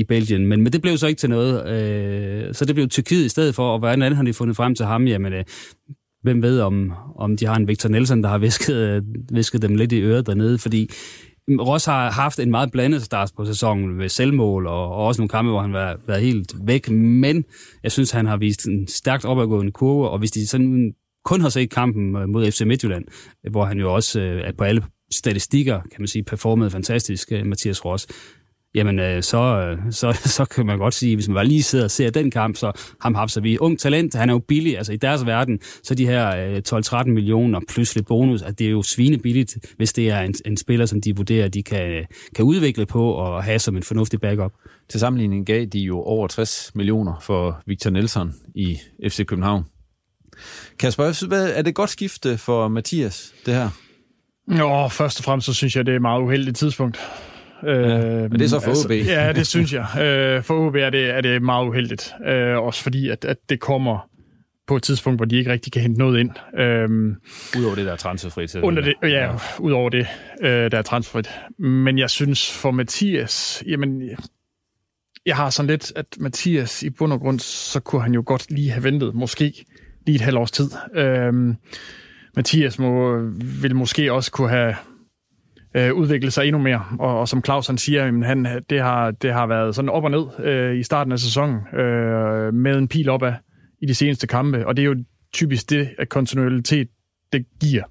i Belgien. Men, men det blev så ikke til noget. Øh, så det blev Tyrkiet i stedet for, og hvordan andet har de fundet frem til ham? Jamen, øh, hvem ved, om, om de har en Victor Nelson, der har visket, øh, visket dem lidt i øret dernede, fordi Ross har haft en meget blandet start på sæsonen med selvmål, og, og også nogle kampe, hvor han har været helt væk, men jeg synes, han har vist en stærkt opadgående kurve, og hvis de sådan kun har set kampen øh, mod FC Midtjylland, hvor han jo også øh, er på alle statistikker, kan man sige, performede fantastisk, øh, Mathias Ross, jamen øh, så, øh, så, så kan man godt sige, hvis man bare lige sidder og ser den kamp, så ham hapser vi. Ung talent, han er jo billig, altså i deres verden, så de her 12-13 millioner plus lidt bonus, at det er jo svinebilligt, hvis det er en, en spiller, som de vurderer, de kan, kan udvikle på og have som en fornuftig backup. Til sammenligning gav de jo over 60 millioner for Victor Nelson i FC København. Kasper, hvad, er det et godt skifte for Mathias, det her? Jo, først og fremmest så synes jeg, det er et meget uheldigt tidspunkt. Ja, men det er så for altså, OB. ja, det synes jeg. Øh, for OB er det, er det meget uheldigt. Øh, også fordi, at, at det kommer på et tidspunkt, hvor de ikke rigtig kan hente noget ind. Øhm, udover det, der er transferfrit. Under det, ja, ja, udover det, øh, der er transferfrit. Men jeg synes for Mathias, jamen, jeg har sådan lidt, at Mathias i bund og grund, så kunne han jo godt lige have ventet, måske lige et halvt års tid. Øhm, Mathias må, vil måske også kunne have øh, udvikle sig endnu mere. Og, og som Claus han siger, jamen, han, det, har, det har været sådan op og ned øh, i starten af sæsonen, øh, med en pil opad i de seneste kampe. Og det er jo typisk det, at kontinuitet det giver.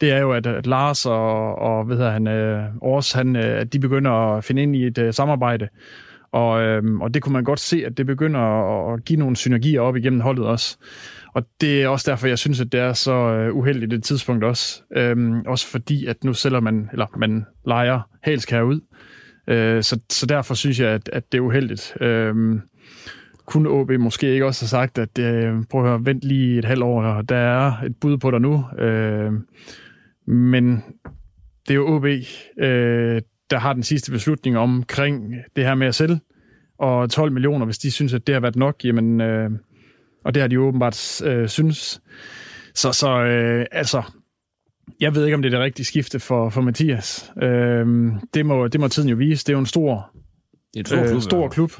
Det er jo, at, at Lars og, og hvad hedder han, øh, Ors, han, øh, at de begynder at finde ind i et øh, samarbejde. Og, øhm, og det kunne man godt se, at det begynder at, at give nogle synergier op igennem holdet også. Og det er også derfor, jeg synes, at det er så øh, uheldigt et tidspunkt også. Øhm, også fordi, at nu sælger man, eller man leger Halskær ud. Øh, så, så derfor synes jeg, at, at det er uheldigt. Øhm, kunne OB måske ikke også have sagt, at øh, prøv at høre, vent lige et halvt år, og der er et bud på dig nu. Øh, men det er jo OB, øh, der har den sidste beslutning omkring det her med at sælge, og 12 millioner, hvis de synes, at det har været nok, jamen, øh, og det har de åbenbart øh, synes. Så, så øh, altså, jeg ved ikke, om det er det rigtige skifte for, for Mathias. Øh, det, må, det må tiden jo vise. Det er jo en stor, det er en stor klub. Øh, stor klub.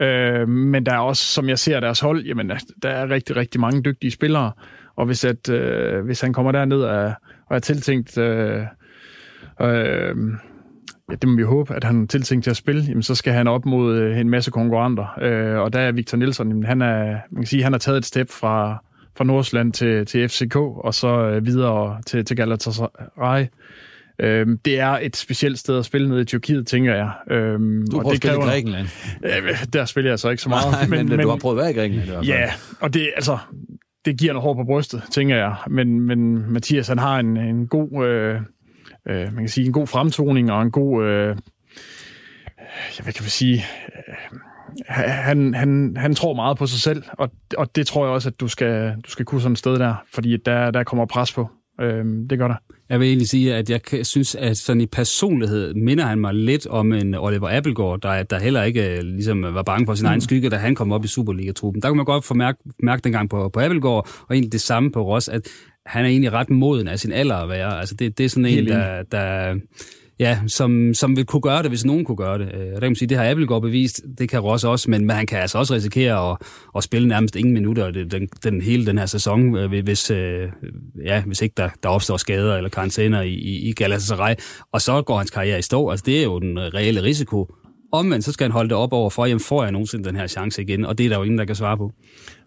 Ja. Øh, men der er også, som jeg ser deres hold, jamen, der er rigtig, rigtig mange dygtige spillere. Og hvis, at, øh, hvis han kommer derned og, og er tiltænkt... Øh, øh, ja, det må vi håbe, at han er tiltænkt til at spille, jamen, så skal han op mod øh, en masse konkurrenter. Øh, og der er Victor Nielsen, jamen, han, er, man kan sige, han har taget et step fra, fra Nordsjælland til, til FCK, og så øh, videre til, til Galatasaray. Øhm, det er et specielt sted at spille nede i Tyrkiet, tænker jeg. Øhm, du har prøvet at spille i Grækenland. Øh, der spiller jeg så ikke så meget. Nej, men, men, men, du har prøvet at være i Grækenland. Ja, og det, altså, det giver noget hår på brystet, tænker jeg. Men, men Mathias, han har en, en god... Øh, øh, man kan sige, en god fremtoning og en god, øh, hvad kan man sige, øh, han, han, han tror meget på sig selv, og, og det tror jeg også, at du skal, du skal kunne sådan et sted der, fordi der, der kommer pres på. Øh, det gør der. Jeg vil egentlig sige, at jeg synes, at sådan i personlighed minder han mig lidt om en Oliver Appelgaard, der, der heller ikke øh, ligesom, var bange for sin mm. egen skygge, da han kom op i Superliga-truppen. Der kunne man godt få mærke, mærke dengang på, på Appelgaard, og egentlig det samme på Ross, at han er egentlig ret moden af sin alder at være. Altså det, det er sådan en, der, der ja, som, som vil kunne gøre det, hvis nogen kunne gøre det. Og der kan man sige, det har Appelgaard bevist, det kan Ross også, men, men han kan altså også risikere at, at spille nærmest ingen minutter den, den hele den her sæson, øh, hvis, øh, ja, hvis ikke der, der opstår skader eller karantæner i, i, i Galatasaray, og så går hans karriere i stå. Altså det er jo den reelle risiko. Omvendt, så skal han holde det op over for, jamen får jeg nogensinde den her chance igen, og det er der jo ingen, der kan svare på.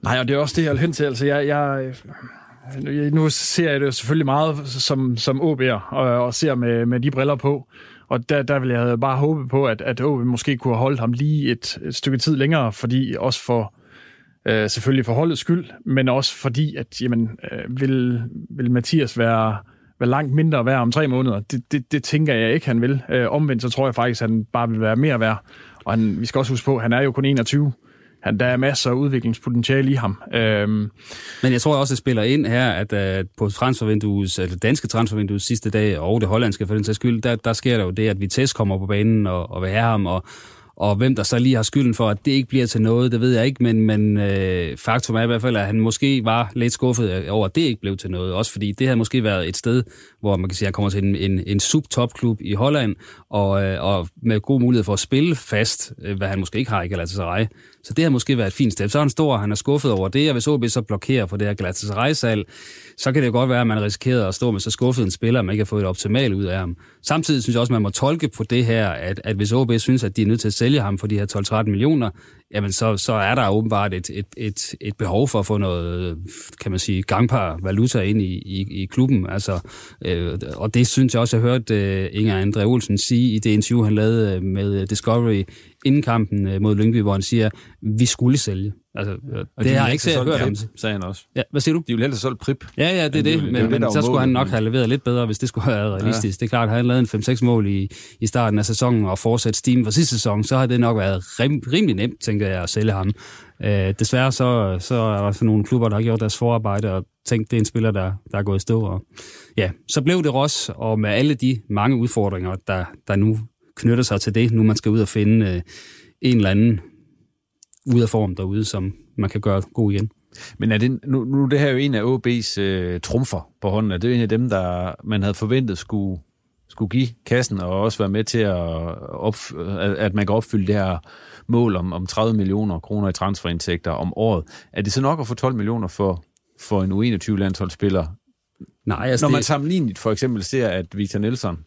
Nej, og det er også det, jeg vil hen til. Altså, jeg, jeg, nu ser jeg det selvfølgelig meget som, som OB'er, og, og ser med, med de briller på. Og der, der vil jeg bare håbe på, at, at OB måske kunne have holdt ham lige et, et stykke tid længere, fordi også for øh, selvfølgelig for holdets skyld, men også fordi, at jamen, øh, vil, vil Mathias være, være langt mindre værd om tre måneder. Det, det, det tænker jeg ikke, han vil. Øh, omvendt så tror jeg faktisk, at han bare vil være mere værd. Og han, vi skal også huske på, at han er jo kun 21 han, der er masser af udviklingspotentiale i ham. Øhm. Men jeg tror også, det spiller ind her, at at på transfervinduets, eller danske transfervinduets sidste dag, og det hollandske for den sags skyld, der, der sker der jo det, at Vitesse kommer på banen og, og vil have ham, og, og hvem der så lige har skylden for, at det ikke bliver til noget, det ved jeg ikke, men, men øh, faktum er i hvert fald, at han måske var lidt skuffet over, at det ikke blev til noget. Også fordi det havde måske været et sted, hvor man kan sige, at han kommer til en, en, en subtopklub i Holland, og, øh, og med god mulighed for at spille fast, øh, hvad han måske ikke har i Galatasaray. Så det har måske været et fint step. Så er han stor, han er skuffet over det, og hvis OB så blokerer for det her Galatasaray-salg, så kan det godt være, at man risikerer at stå med så skuffet en spiller, at man ikke har fået et optimalt ud af ham. Samtidig synes jeg også, at man må tolke på det her, at, at hvis OB synes, at de er nødt til at sælge ham for de her 12-13 millioner, jamen så, så er der åbenbart et, et, et, et behov for at få noget, kan man sige, gangpar valuta ind i, i, i klubben. Altså, øh, og det synes jeg også, jeg hørte øh, Inger Andre Olsen sige i det interview, han lavede øh, med Discovery inden kampen øh, mod Lyngby, hvor han siger, vi skulle sælge. Altså, øh, det de har jeg ikke set hørt ham, sagde han også. Ja, hvad siger du? De ville helst have solgt Prip. Ja, ja, det er det, men, det, men, så skulle han nok have leveret lidt bedre, hvis det skulle have været realistisk. Ja. Det er klart, at han lavet en 5-6 mål i, i starten af sæsonen og fortsat stimen for sidste sæson, så har det nok været rim, rimelig nemt, tænker jeg, at sælge ham. Øh, desværre så, så er der sådan nogle klubber, der har gjort deres forarbejde og tænkt, det er en spiller, der, der er gået i stå. Og, ja, så blev det Ross, og med alle de mange udfordringer, der, der nu knytter sig til det, nu man skal ud og finde øh, en eller anden ud af form derude, som man kan gøre god igen. Men er det, nu, nu det her er jo en af OB's øh, trumfer på hånden. Er det en af dem, der man havde forventet skulle, skulle give kassen og også være med til, at, op, at man kan opfylde det her mål om, om 30 millioner kroner i transferindtægter om året. Er det så nok at få 12 millioner for, for en U21-landsholdsspiller? Nej, altså Når man det... sammenlignet for eksempel ser, at Victor Nelson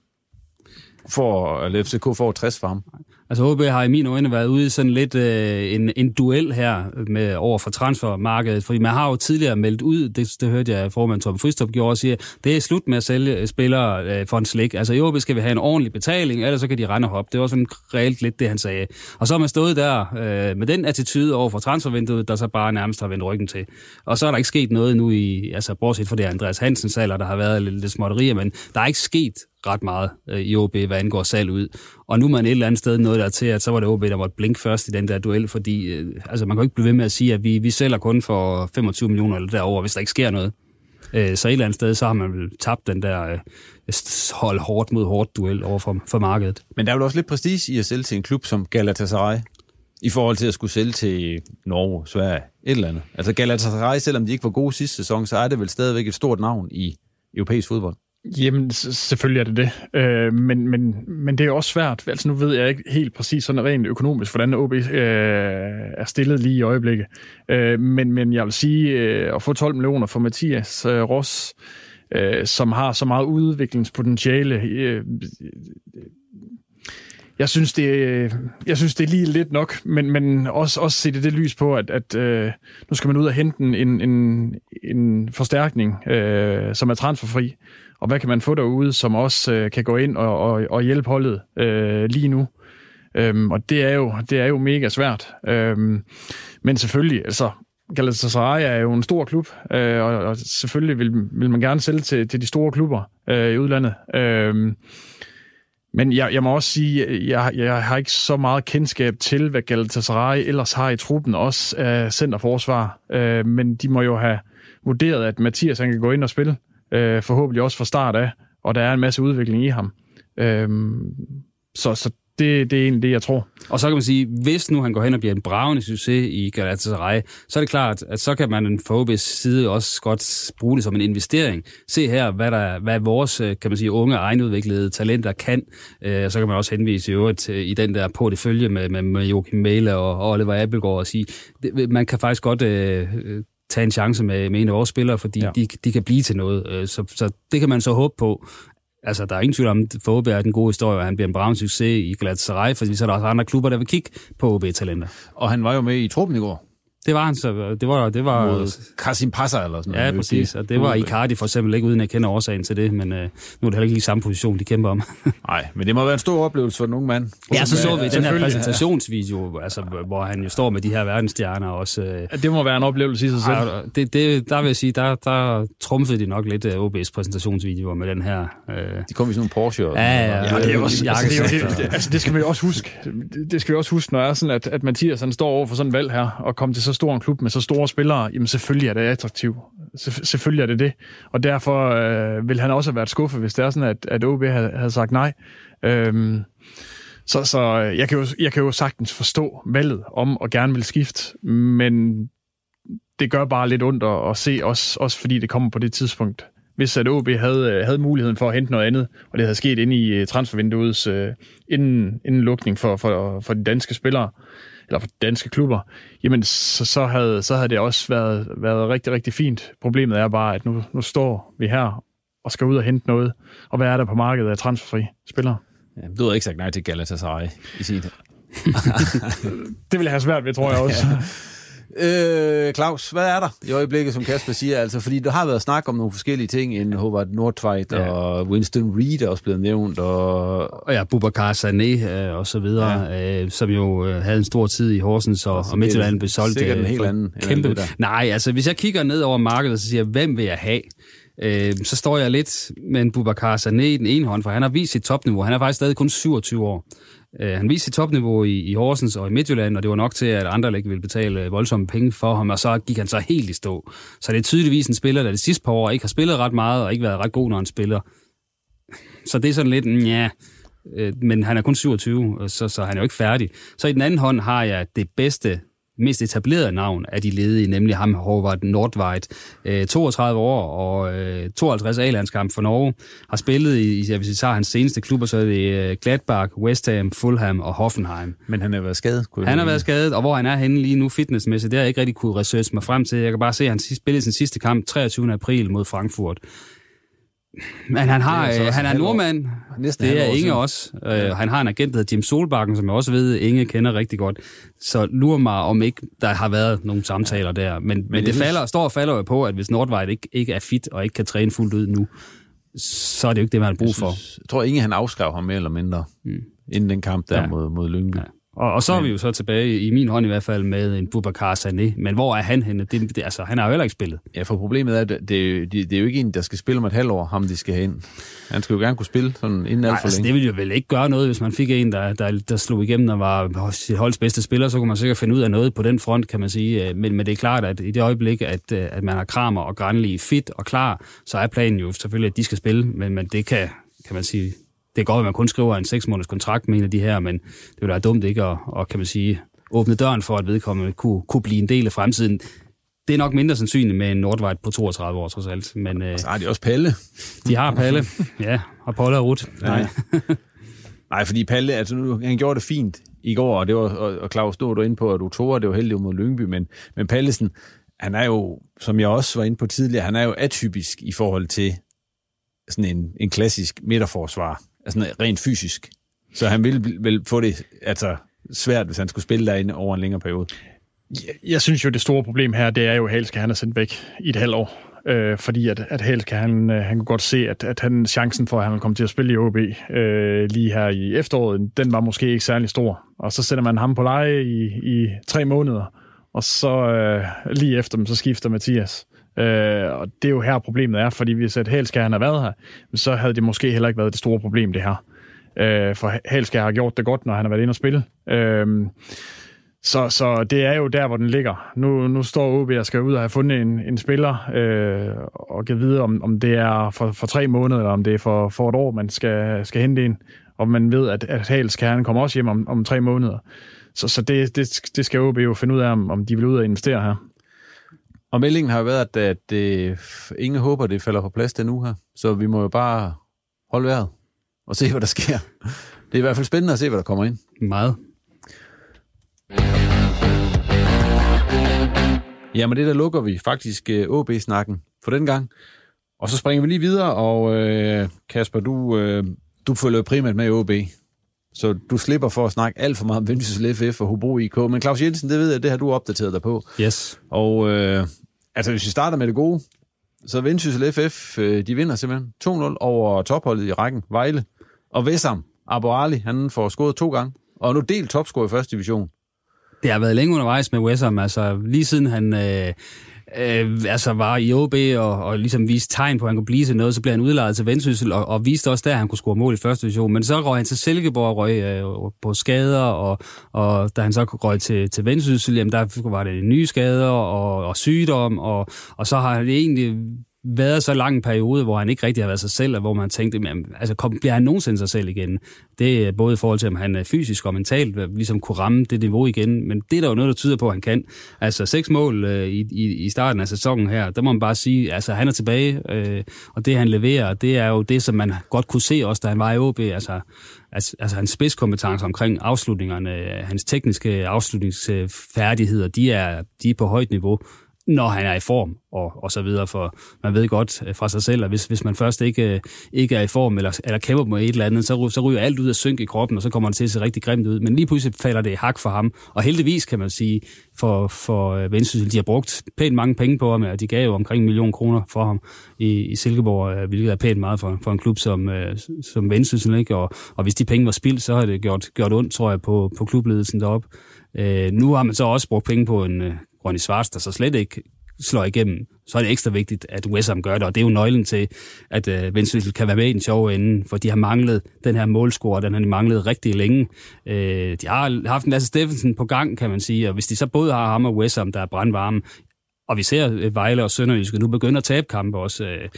får, eller FCK får 60 for ham. Altså OB har i mine øjne været ude i sådan lidt øh, en, en duel her med over for transfermarkedet, fordi man har jo tidligere meldt ud, det, det hørte jeg formand Tom Fristrup gjorde, og siger, det er slut med at sælge øh, spillere øh, for en slik. Altså i OB skal vi have en ordentlig betaling, ellers så kan de rende og hoppe. Det var sådan reelt lidt det, han sagde. Og så har man stået der øh, med den attitude over for transfervinduet, der så bare nærmest har vendt ryggen til. Og så er der ikke sket noget nu i, altså bortset fra det Andreas Hansens salg, der har været lidt, lidt småtterier, men der er ikke sket ret meget øh, i OB, hvad angår salg ud. Og nu er man et eller andet sted noget nået der til, at så var det OB, der måtte blinke først i den der duel, fordi øh, altså, man kan jo ikke blive ved med at sige, at vi, vi sælger kun for 25 millioner eller derover, hvis der ikke sker noget. Øh, så et eller andet sted, så har man vel tabt den der øh, hold hårdt mod hårdt duel over for, for markedet. Men der er jo også lidt prestige i at sælge til en klub som Galatasaray, i forhold til at skulle sælge til Norge, Sverige, et eller andet. Altså Galatasaray, selvom de ikke var gode sidste sæson, så er det vel stadigvæk et stort navn i europæisk fodbold. Jamen, selvfølgelig er det det. Øh, men, men, men det er også svært. Altså, nu ved jeg ikke helt præcis sådan rent økonomisk, hvordan OB øh, er stillet lige i øjeblikket. Øh, men, men jeg vil sige, øh, at få 12 millioner for Mathias øh, Ross, øh, som har så meget udviklingspotentiale, øh, jeg synes, det, jeg synes, det er lige lidt nok, men, men også, også se det, det lys på, at, at øh, nu skal man ud og hente en, en, en forstærkning, øh, som er transferfri. Og hvad kan man få derude, som også øh, kan gå ind og, og, og hjælpe holdet øh, lige nu? Øhm, og det er, jo, det er jo mega svært. Øhm, men selvfølgelig, altså, Galatasaray er jo en stor klub, øh, og, og selvfølgelig vil, vil man gerne sælge til, til de store klubber øh, i udlandet. Øh, men jeg, jeg må også sige, jeg, jeg har ikke så meget kendskab til, hvad Galatasaray ellers har i truppen, også af centerforsvar. Øh, men de må jo have vurderet, at Mathias han kan gå ind og spille, øh, forhåbentlig også fra start af, og der er en masse udvikling i ham. Øh, så, så det, det er egentlig det, jeg tror. Og så kan man sige, hvis nu han går hen og bliver en bravende succes i Galatasaray, så er det klart, at så kan man fra OB's side også godt bruge det som en investering. Se her, hvad, der, hvad vores øh, kan man sige, unge egenudviklede talenter kan. Øh, så kan man også henvise i øvrigt øh, i den der på det følge med, med, med Joachim Mæle og Oliver Abelgaard og sige, det, man kan faktisk godt øh, tage en chance med, med en af vores spillere, fordi ja. de, de kan blive til noget. Øh, så, så det kan man så håbe på, Altså, der er ingen tvivl om, at Forbe er den gode historie, og han bliver en brav succes i Galatasaray, fordi så er der også andre klubber, der vil kigge på OB-talenter. Og han var jo med i truppen i går. Det var han så. Det var, det var, Mod Kasim Passer eller sådan noget. Ja, præcis. Og det var Icardi for eksempel ikke, uden at kende årsagen til det, men øh, nu er det heller ikke lige samme position, de kæmper om. Nej, men det må være en stor oplevelse for nogle mand. Ja, så så vi den her præsentationsvideo, altså, hvor han jo står med de her verdensstjerner også. Øh, ja, det må være en oplevelse i sig selv. Ja, det, det, der vil jeg sige, der, der trumfede de nok lidt uh, OB's præsentationsvideoer med den her. Øh... De kom i sådan nogle Porsche. Ja, ja, ja. ja det, er også, altså, det, er altså, det skal vi også huske. Det, det skal vi også huske, når er sådan, at, at Mathias han står over for sådan en valg her, og kommer til så stor en klub med så store spillere, jamen selvfølgelig er det attraktivt. Selvfølgelig er det det. Og derfor øh, vil han også have været skuffet, hvis det er sådan, at, at OB havde, havde sagt nej. Øhm, så, så øh, jeg, kan jo, jeg kan jo sagtens forstå valget om at gerne vil skifte, men det gør bare lidt ondt at, at se, også, også fordi det kommer på det tidspunkt. Hvis at OB havde, øh, havde muligheden for at hente noget andet, og det havde sket inde i øh, transfervinduets øh, inden, inden lukning for, for, for de danske spillere, eller for danske klubber, jamen så, så, havde, så havde det også været, været rigtig, rigtig fint. Problemet er bare, at nu, nu står vi her og skal ud og hente noget, og hvad er der på markedet af transferfri spillere? Ja, du har ikke sagt nej til Galatasaray i sin det vil jeg have svært ved, tror jeg også. Ja. Øh, Claus, hvad er der i øjeblikket, som Kasper siger? Altså, fordi der har været snak om nogle forskellige ting, inden Hobart Nordtveit ja. og Winston Reed er også blevet nævnt. Og, og ja, Bubakar Sané øh, og så videre, ja. øh, som jo øh, havde en stor tid i Horsens, og, og Midtjylland blev solgt. Sikkert en helt anden. Kæmpe. Anden Nej, altså hvis jeg kigger ned over markedet, så siger jeg, hvem vil jeg have? Øh, så står jeg lidt med en Bubakar Sané i den ene hånd, for han har vist sit topniveau. Han er faktisk stadig kun 27 år. Øh, han viste sit topniveau i, i Horsens og i Midtjylland, og det var nok til, at andre ikke ville betale øh, voldsomme penge for ham, og så gik han så helt i stå. Så det er tydeligvis en spiller, der de sidste par år ikke har spillet ret meget, og ikke været ret god, når han spiller. Så det er sådan lidt, ja, øh, men han er kun 27, så, så han er jo ikke færdig. Så i den anden hånd har jeg det bedste mest etablerede navn af de ledige, nemlig ham Håvard Nordveit, 32 år og 52 A-landskamp for Norge, har spillet i, hvis vi tager hans seneste klubber, så er det øh, Gladbach, West Ham, Fulham og Hoffenheim. Men han har været skadet? Han har været skadet, og hvor han er henne lige nu fitnessmæssigt, det har jeg ikke rigtig kunne researche mig frem til. Jeg kan bare se, at han spillede sin sidste kamp 23. april mod Frankfurt Men han, har, er altså øh, han er nordmand. Næsten det et er Inge siden. også. Øh, han har en agent, der hedder Jim Solbakken, som jeg også ved, Inge kender rigtig godt. Så lurer mig, om ikke der har været nogle samtaler der. Men, men, men jeg det synes- falder, står og falder jo på, at hvis Nordvejt ikke, ikke er fit og ikke kan træne fuldt ud nu, så er det jo ikke det, man har brug for. Jeg tror, Inge han afskrev ham mere eller mindre, mm. inden den kamp der Ja. ja. mod, mod Lyngby. Ja. Og, og så er vi jo så tilbage, i min hånd i hvert fald, med en Boubacar Sané. Men hvor er han henne? Det, det, altså, han har jo heller ikke spillet. Ja, for problemet er, at det, det, det er jo ikke en, der skal spille om et halvt år, ham de skal have ind. Han skal jo gerne kunne spille sådan inden alt for altså, længe. det ville jo vel ikke gøre noget, hvis man fik en, der, der, der slog igennem og var sit holds bedste spiller, så kunne man sikkert finde ud af noget på den front, kan man sige. Øh, Men, men det er klart, at i det øjeblik, at, øh, at man har Kramer og Granli fit og klar, så er planen jo selvfølgelig, at de skal spille, men, men det kan, kan man sige, det er godt, at man kun skriver en 6 måneders kontrakt med en af de her, men det ville være dumt ikke at, og, kan man sige, åbne døren for, at vedkommende kunne, kunne blive en del af fremtiden. Det er nok mindre sandsynligt med en Nordvejt på 32 år, trods alt. Men, øh, Så har de også Palle. de har Palle, ja, og Paul og Ruth. Nej. Nej, fordi Palle, altså nu, han gjorde det fint i går, og, det var, og, og Claus, nu var du inde på, at Utora, det var heldigt mod Lyngby, men, men Pallesen, han er jo, som jeg også var inde på tidligere, han er jo atypisk i forhold til sådan en, en klassisk midterforsvar, altså rent fysisk. Så han ville vel få det altså, svært, hvis han skulle spille derinde over en længere periode. Jeg, jeg synes jo, det store problem her, det er jo, at Halske han er sendt væk i et halvt år. Øh, fordi at, at kan han, øh, han kunne godt se, at, at han, chancen for, at han ville komme til at spille i OB øh, lige her i efteråret, den var måske ikke særlig stor. Og så sender man ham på leje i, i tre måneder, og så øh, lige efter dem, så skifter Mathias. Øh, og det er jo her problemet er, fordi hvis at Halskær han har været her, så havde det måske heller ikke været det store problem, det her. Øh, for Halskær har gjort det godt, når han har været inde og spille. Øh, så, så det er jo der, hvor den ligger. Nu, nu står OB og skal ud og have fundet en, en spiller, øh, og kan vide, om, om det er for, for tre måneder, eller om det er for, for et år, man skal, skal hente en. Og man ved, at, at Hals kan kommer også hjem om, om tre måneder. Så, så det, det, det skal OB jo finde ud af, om, om de vil ud og investere her. Og meldingen har jo været, at, at øh, ingen håber, det falder på plads den uge her. Så vi må jo bare holde vejret og se, hvad der sker. Det er i hvert fald spændende at se, hvad der kommer ind. Meget. Jamen det der lukker vi faktisk øh, OB-snakken for den gang. Og så springer vi lige videre, og øh, Kasper, du, øh, du følger primært med i OB. Så du slipper for at snakke alt for meget om Vendsyssel FF og Hobro IK. Men Claus Jensen, det ved jeg, det har du opdateret dig på. Yes. Og øh, altså, hvis vi starter med det gode, så Vendsyssel FF, øh, de vinder simpelthen 2-0 over topholdet i rækken, Vejle. Og Vessam, Abo Ali, han får scoret to gange. Og nu delt topscorer i første division. Det har været længe undervejs med Wessam, altså lige siden han øh, øh, altså var i OB og, og ligesom viste tegn på, at han kunne blive til noget, så blev han udlejet til Vendsyssel og, og viste også der, at han kunne score mål i første division. Men så røg han til Silkeborg og røg øh, på skader, og, og da han så røg til, til Vendsyssel, jamen der var det nye skader og, og sygdom, og, og så har han egentlig været så lang en periode, hvor han ikke rigtig har været sig selv, og hvor man tænkte, jamen, altså, kom, bliver han nogensinde sig selv igen? Det er både i forhold til, om han er fysisk og mentalt ligesom kunne ramme det niveau igen, men det er der jo noget, der tyder på, at han kan. Altså seks mål øh, i, i, i starten af sæsonen her, der må man bare sige, altså han er tilbage, øh, og det han leverer, det er jo det, som man godt kunne se også, da han var i OB, altså, altså, altså hans spidskompetence omkring afslutningerne, hans tekniske afslutningsfærdigheder, de er, de er på højt niveau når han er i form og, og så videre, for man ved godt øh, fra sig selv, at hvis, hvis man først ikke, øh, ikke er i form eller, eller kæmper med et eller andet, så, så ryger alt ud af synk i kroppen, og så kommer han til at se rigtig grimt ud. Men lige pludselig falder det i hak for ham, og heldigvis kan man sige, for, for øh, Vendsyssel, de har brugt pænt mange penge på ham, og de gav jo omkring en million kroner for ham i, i Silkeborg, hvilket er pænt meget for, for en klub som, som Vendsyssel, ikke? Og, og hvis de penge var spildt, så har det gjort, gjort ondt, tror jeg, på, på klubledelsen deroppe. Øh, nu har man så også brugt penge på en Ronny Svars, der så slet ikke slår igennem, så er det ekstra vigtigt, at West Ham gør det, og det er jo nøglen til, at øh, Vendsyssel kan være med i den sjove ende, for de har manglet den her målscore, den har de manglet rigtig længe. Øh, de har haft en Lasse Steffensen på gang, kan man sige, og hvis de så både har ham og West Ham, der er brandvarme, og vi ser øh, Vejle og Sønderjyske nu begynder at tabe kampe også, øh,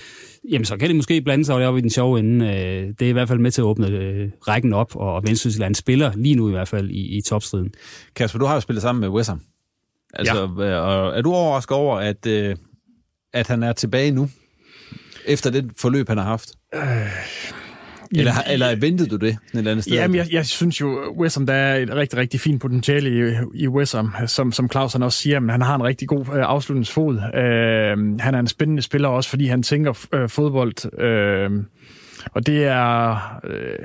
jamen så kan det måske blande sig deroppe i den sjove ende. Øh, det er i hvert fald med til at åbne øh, rækken op, og Vendsyssel er en spiller lige nu i hvert fald i, i topstriden. Kasper, du har jo spillet sammen med West Ham. Altså, ja. og er du overrasket over, at, øh, at han er tilbage nu, efter det forløb, han har haft? Øh, Eller, eller ventede du det et eller andet sted? Jamen, jeg, jeg synes jo, Wessam, der er et rigtig, rigtig fint potentiale i, i Wessam, som, som Claus han også siger, men han har en rigtig god øh, afslutningsfod. Øh, han er en spændende spiller også, fordi han tænker øh, fodbold. Øh, og det er... Øh,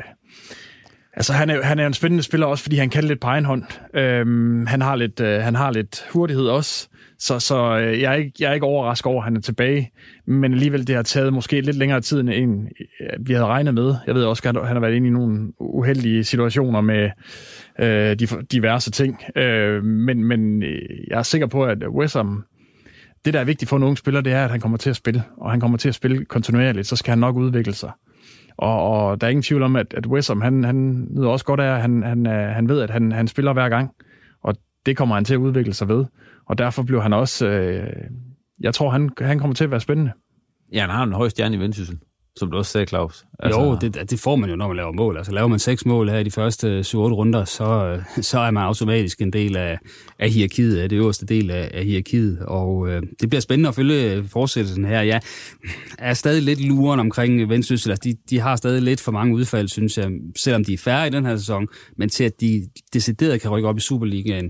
Altså, han er, han er en spændende spiller også, fordi han kan lidt på egen hånd. Øhm, han, har lidt, øh, han har lidt hurtighed også, så, så øh, jeg, er ikke, jeg er ikke overrasket over, at han er tilbage. Men alligevel, det har taget måske lidt længere tid, end øh, vi havde regnet med. Jeg ved også, at han har været inde i nogle uheldige situationer med øh, de, diverse ting. Øh, men, men øh, jeg er sikker på, at Wessam, det, der er vigtigt for en ung spiller, det er, at han kommer til at spille. Og han kommer til at spille kontinuerligt, så skal han nok udvikle sig. Og, og der er ingen tvivl om, at, at Wessam, han, han nyder også godt af, at han, han, øh, han ved, at han, han spiller hver gang. Og det kommer han til at udvikle sig ved. Og derfor bliver han også... Øh, jeg tror, han, han kommer til at være spændende. Ja, han har en høj stjerne i Vendsyssel som du også sagde, Claus. Altså... Jo, det, det får man jo, når man laver mål. Altså laver man seks mål her i de første 7-8 runder, så, så er man automatisk en del af, af hierarkiet, af det øverste del af, af hierarkiet. Og øh, det bliver spændende at følge fortsættelsen her. Jeg er stadig lidt luren omkring Vendsyssel. Altså, de, de har stadig lidt for mange udfald, synes jeg, selvom de er færre i den her sæson, men til at de decideret kan rykke op i Superligaen,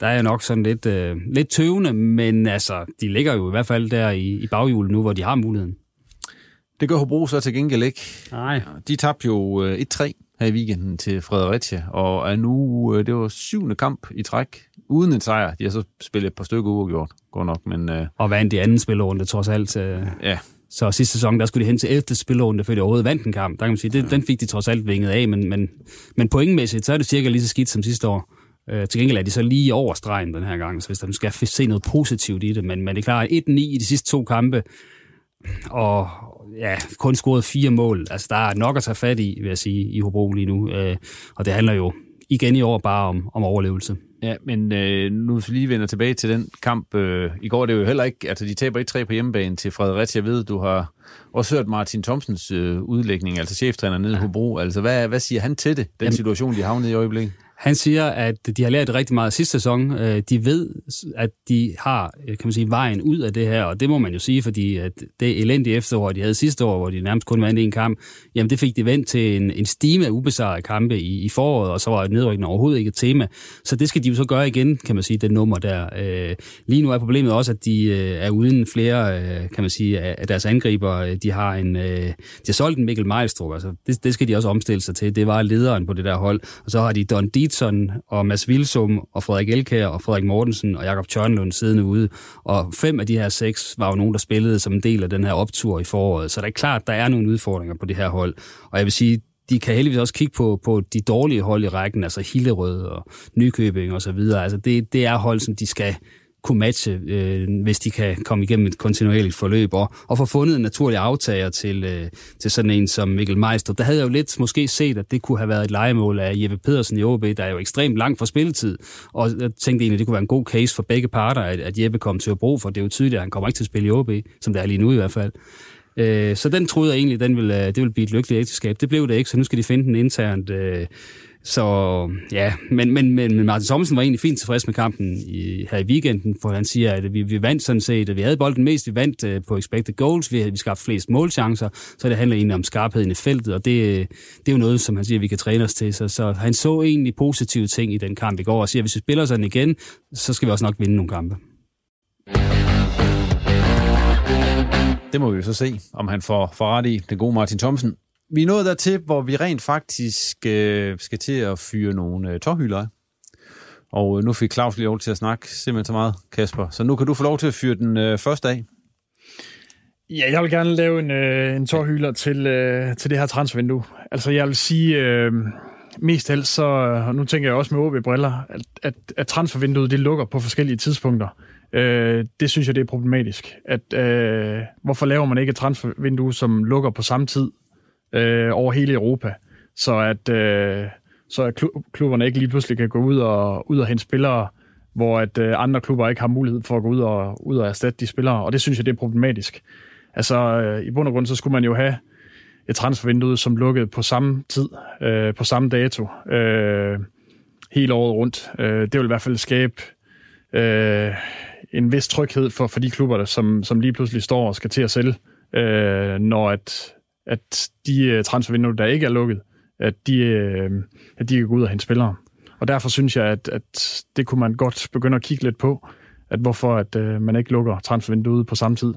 der er jeg nok sådan lidt, øh, lidt tøvende, men altså, de ligger jo i hvert fald der i, i baghjulet nu, hvor de har muligheden. Det gør Hobro så til gengæld ikke. Nej. De tabte jo 1-3 øh, her i weekenden til Fredericia, og er nu, øh, det var syvende kamp i træk, uden en sejr. De har så spillet et par stykker uafgjort, går nok, men... Øh, og vandt i anden spillerunde, trods alt. Ja. Så sidste sæson, der skulle de hen til 11. spillerunde, før de overhovedet vandt en kamp. Der kan man sige, det, den fik de trods alt vinget af, men, men, men pointmæssigt, så er det cirka lige så skidt som sidste år. Øh, til gengæld er de så lige over stregen den her gang, så hvis der skal se noget positivt i det. Men, men det er klart, 1-9 i de sidste to kampe, og ja, kun scoret fire mål. Altså, der er nok at tage fat i, vil jeg sige, i Hobro lige nu. Øh, og det handler jo igen i år bare om, om overlevelse. Ja, men øh, nu vi lige vender tilbage til den kamp. Øh, I går det er jo heller ikke, altså de taber ikke tre på hjemmebane til Fredericia. Jeg ved, du har også hørt Martin Thomsens øh, udlægning, altså cheftræner nede i Hobro. Altså, hvad, hvad siger han til det, den Jamen, situation, de har havnet i øjeblikket? Han siger, at de har lært rigtig meget sidste sæson. Øh, de ved, at de har øh, kan man sige, vejen ud af det her, og det må man jo sige, fordi at det elendige efterår, de havde sidste år, hvor de nærmest kun vandt en kamp, jamen det fik de vendt til en, en stime af ubesejrede kampe i, i foråret, og så var nedrykningen overhovedet ikke et tema. Så det skal de jo så gøre igen, kan man sige, det nummer der. Øh, lige nu er problemet også, at de er uden flere, kan man sige, af deres angriber. De har en, de har solgt en Mikkel Mejlstrup, altså det, det skal de også omstille sig til. Det var lederen på det der hold. Og så har de Don Dietzson og Mads Vilsum og Frederik Elkær og Frederik Mortensen og Jakob Tjørnlund siddende ude. Og fem af de her seks var jo nogen, der spillede som en del af den her optur i foråret. Så det er klart, der er nogle udfordringer på det her hold. Og jeg vil sige, de kan heldigvis også kigge på, på de dårlige hold i rækken, altså Hillerød og Nykøbing og så videre. Altså det, det er hold, som de skal kunne matche, øh, hvis de kan komme igennem et kontinuerligt forløb, og, og få fundet en naturlig aftager til, øh, til sådan en som Mikkel Meister. Der havde jeg jo lidt måske set, at det kunne have været et legemål af Jeppe Pedersen i OB, der er jo ekstremt langt fra spilletid, og jeg tænkte egentlig, at det kunne være en god case for begge parter, at, at Jeppe kom til at bruge, for det er jo tydeligt, at han kommer ikke til at spille i OB, som det er lige nu i hvert fald. Øh, så den troede jeg egentlig, den ville, øh, det ville blive et lykkeligt ægteskab. Det blev det ikke, så nu skal de finde den internt. Øh, så ja, men, men, men Martin Thomsen var egentlig fint tilfreds med kampen i, her i weekenden, for han siger, at vi, vi vandt sådan set, at vi havde bolden mest, vi vandt uh, på expected goals, vi, vi skabte flest målchancer, så det handler egentlig om skarpheden i feltet, og det, det er jo noget, som han siger, vi kan træne os til. Så, så han så egentlig positive ting i den kamp i går, og siger, at hvis vi spiller sådan igen, så skal vi også nok vinde nogle kampe. Det må vi jo så se, om han får, får ret i, den gode Martin Thomsen. Vi er nået dertil, hvor vi rent faktisk øh, skal til at fyre nogle øh, tårhylder Og øh, nu fik Claus lige lov til at snakke simpelthen så meget, Kasper. Så nu kan du få lov til at fyre den øh, første af. Ja, jeg vil gerne lave en, øh, en tårhylder til, øh, til det her transfervindue. Altså, jeg vil sige, øh, mest helst så, øh, og nu tænker jeg også med OB-briller, at, at, at transfervinduet det lukker på forskellige tidspunkter. Øh, det synes jeg, det er problematisk. At, øh, hvorfor laver man ikke et transfervindue, som lukker på samme tid øh, over hele Europa, så at, øh, så at klubberne ikke lige pludselig kan gå ud og, ud og hente spillere, hvor at øh, andre klubber ikke har mulighed for at gå ud og, ud og erstatte de spillere, og det synes jeg, det er problematisk. Altså, øh, i bund og grund, så skulle man jo have et transfervindue, som lukkede på samme tid, øh, på samme dato, øh, hele året rundt. Øh, det vil i hvert fald skabe øh, en vis tryghed for, for de klubber, der, som, som lige pludselig står og skal til at sælge, øh, når at at de øh, transfervinduer, der ikke er lukket, at de, øh, at de kan gå ud og hente spillere. Og derfor synes jeg, at, at det kunne man godt begynde at kigge lidt på, at hvorfor at, øh, man ikke lukker transfervinduet på samme tid.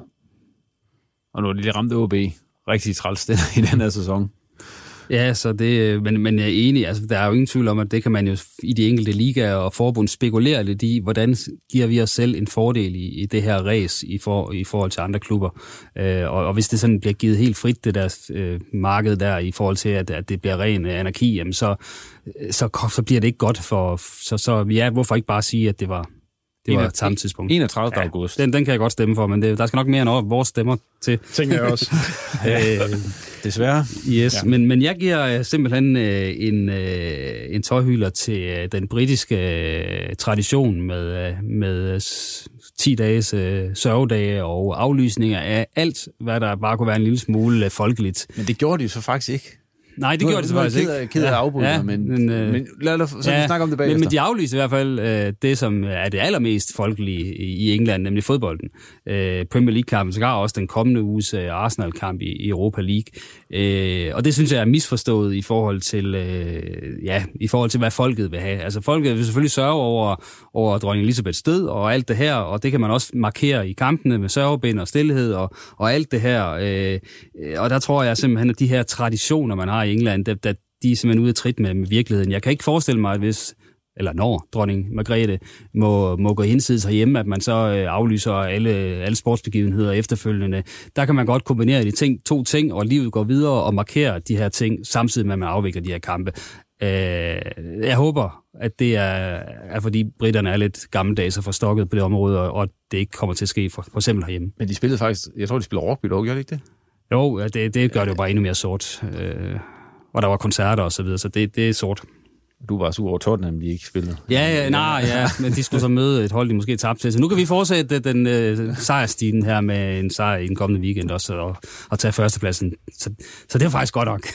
Og nu er de lige ramt OB rigtig træls i den her sæson. Ja, så det, øh, men, men jeg er enig, altså, der er jo ingen tvivl om, at det kan man jo i de enkelte ligaer og forbund spekulere lidt i, hvordan giver vi os selv en fordel i, i det her race i, for, i forhold til andre klubber. Øh, og, og hvis det sådan bliver givet helt frit, det der øh, marked der, i forhold til, at, at det bliver ren øh, anarki, jamen så, øh, så, så bliver det ikke godt for... Så, så ja, hvorfor ikke bare sige, at det var det var et samme tidspunkt. 31. Ja, august. Den, den kan jeg godt stemme for, men det, der skal nok mere end vores stemmer til. Tænker jeg også. øh, Desværre. Yes, ja. men, men jeg giver simpelthen øh, en, øh, en tøjhylder til øh, den britiske øh, tradition med, øh, med 10 dages øh, sørgedage og aflysninger af alt, hvad der bare kunne være en lille smule øh, folkeligt. Men det gjorde de jo så faktisk ikke. Nej, det gjorde det faktisk ikke. Jeg ked af at afbryde ja, men, men, øh, men lad os så ja, snakke om det bagefter. Men, men de aflyste i hvert fald øh, det, som er det allermest folkelige i England, nemlig fodbolden. Øh, Premier League-kampen, så også den kommende uges øh, Arsenal-kamp i, i Europa League. Øh, og det synes jeg er misforstået i forhold til, øh, ja, i forhold til, hvad folket vil have. Altså folket vil selvfølgelig sørge over, over dronning Elisabeths død og alt det her, og det kan man også markere i kampene med sørgebind og stillhed og, og alt det her. Øh, og der tror jeg simpelthen, at de her traditioner, man har i England, der, der, de er simpelthen ude af trit med, med virkeligheden. Jeg kan ikke forestille mig, at hvis eller når dronning Margrethe må, må gå hinsides herhjemme, at man så øh, aflyser alle, alle sportsbegivenheder efterfølgende. Der kan man godt kombinere de ting, to ting, og livet går videre og markere de her ting, samtidig med, at man afvikler de her kampe. Øh, jeg håber, at det er, er fordi britterne er lidt gammeldags og forstokket på det område, og, og det ikke kommer til at ske for, for eksempel herhjemme. Men de spillede faktisk, jeg tror, de spiller rugby dog, gør de ikke det? Jo, det, det gør det jo bare endnu mere sort. Øh, og der var koncerter og så videre, så det, det er sort. Du var sur over Tottenham, de ikke spillede. Ja, ja, nej, ja, men de skulle så møde et hold, de måske tabte til. Så nu kan vi fortsætte den øh, sejrstigen her med en sejr i den kommende weekend også, og, og tage førstepladsen. Så, så det er faktisk godt nok.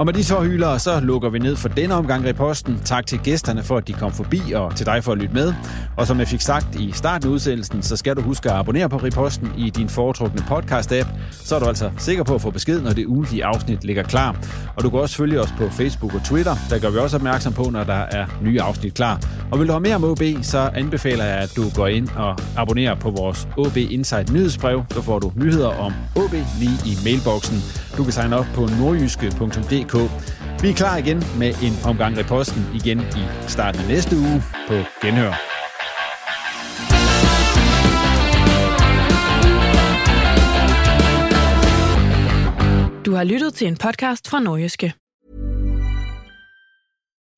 Og med de så hylder, så lukker vi ned for denne omgang i posten. Tak til gæsterne for, at de kom forbi, og til dig for at lytte med. Og som jeg fik sagt i starten af udsendelsen, så skal du huske at abonnere på Reposten i din foretrukne podcast-app. Så er du altså sikker på at få besked, når det ugentlige afsnit ligger klar. Og du kan også følge os på Facebook og Twitter. Der gør vi også opmærksom på, når der er nye afsnit klar. Og vil du have mere om OB, så anbefaler jeg, at du går ind og abonnerer på vores OB Insight nyhedsbrev. Så får du nyheder om OB lige i mailboksen. Du kan signe op på nordjyske.dk. Vi er klar igen med en omgang reposten igen i starten af næste uge på Genhør. Du har lyttet til en podcast fra Nordjyske.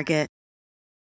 Target.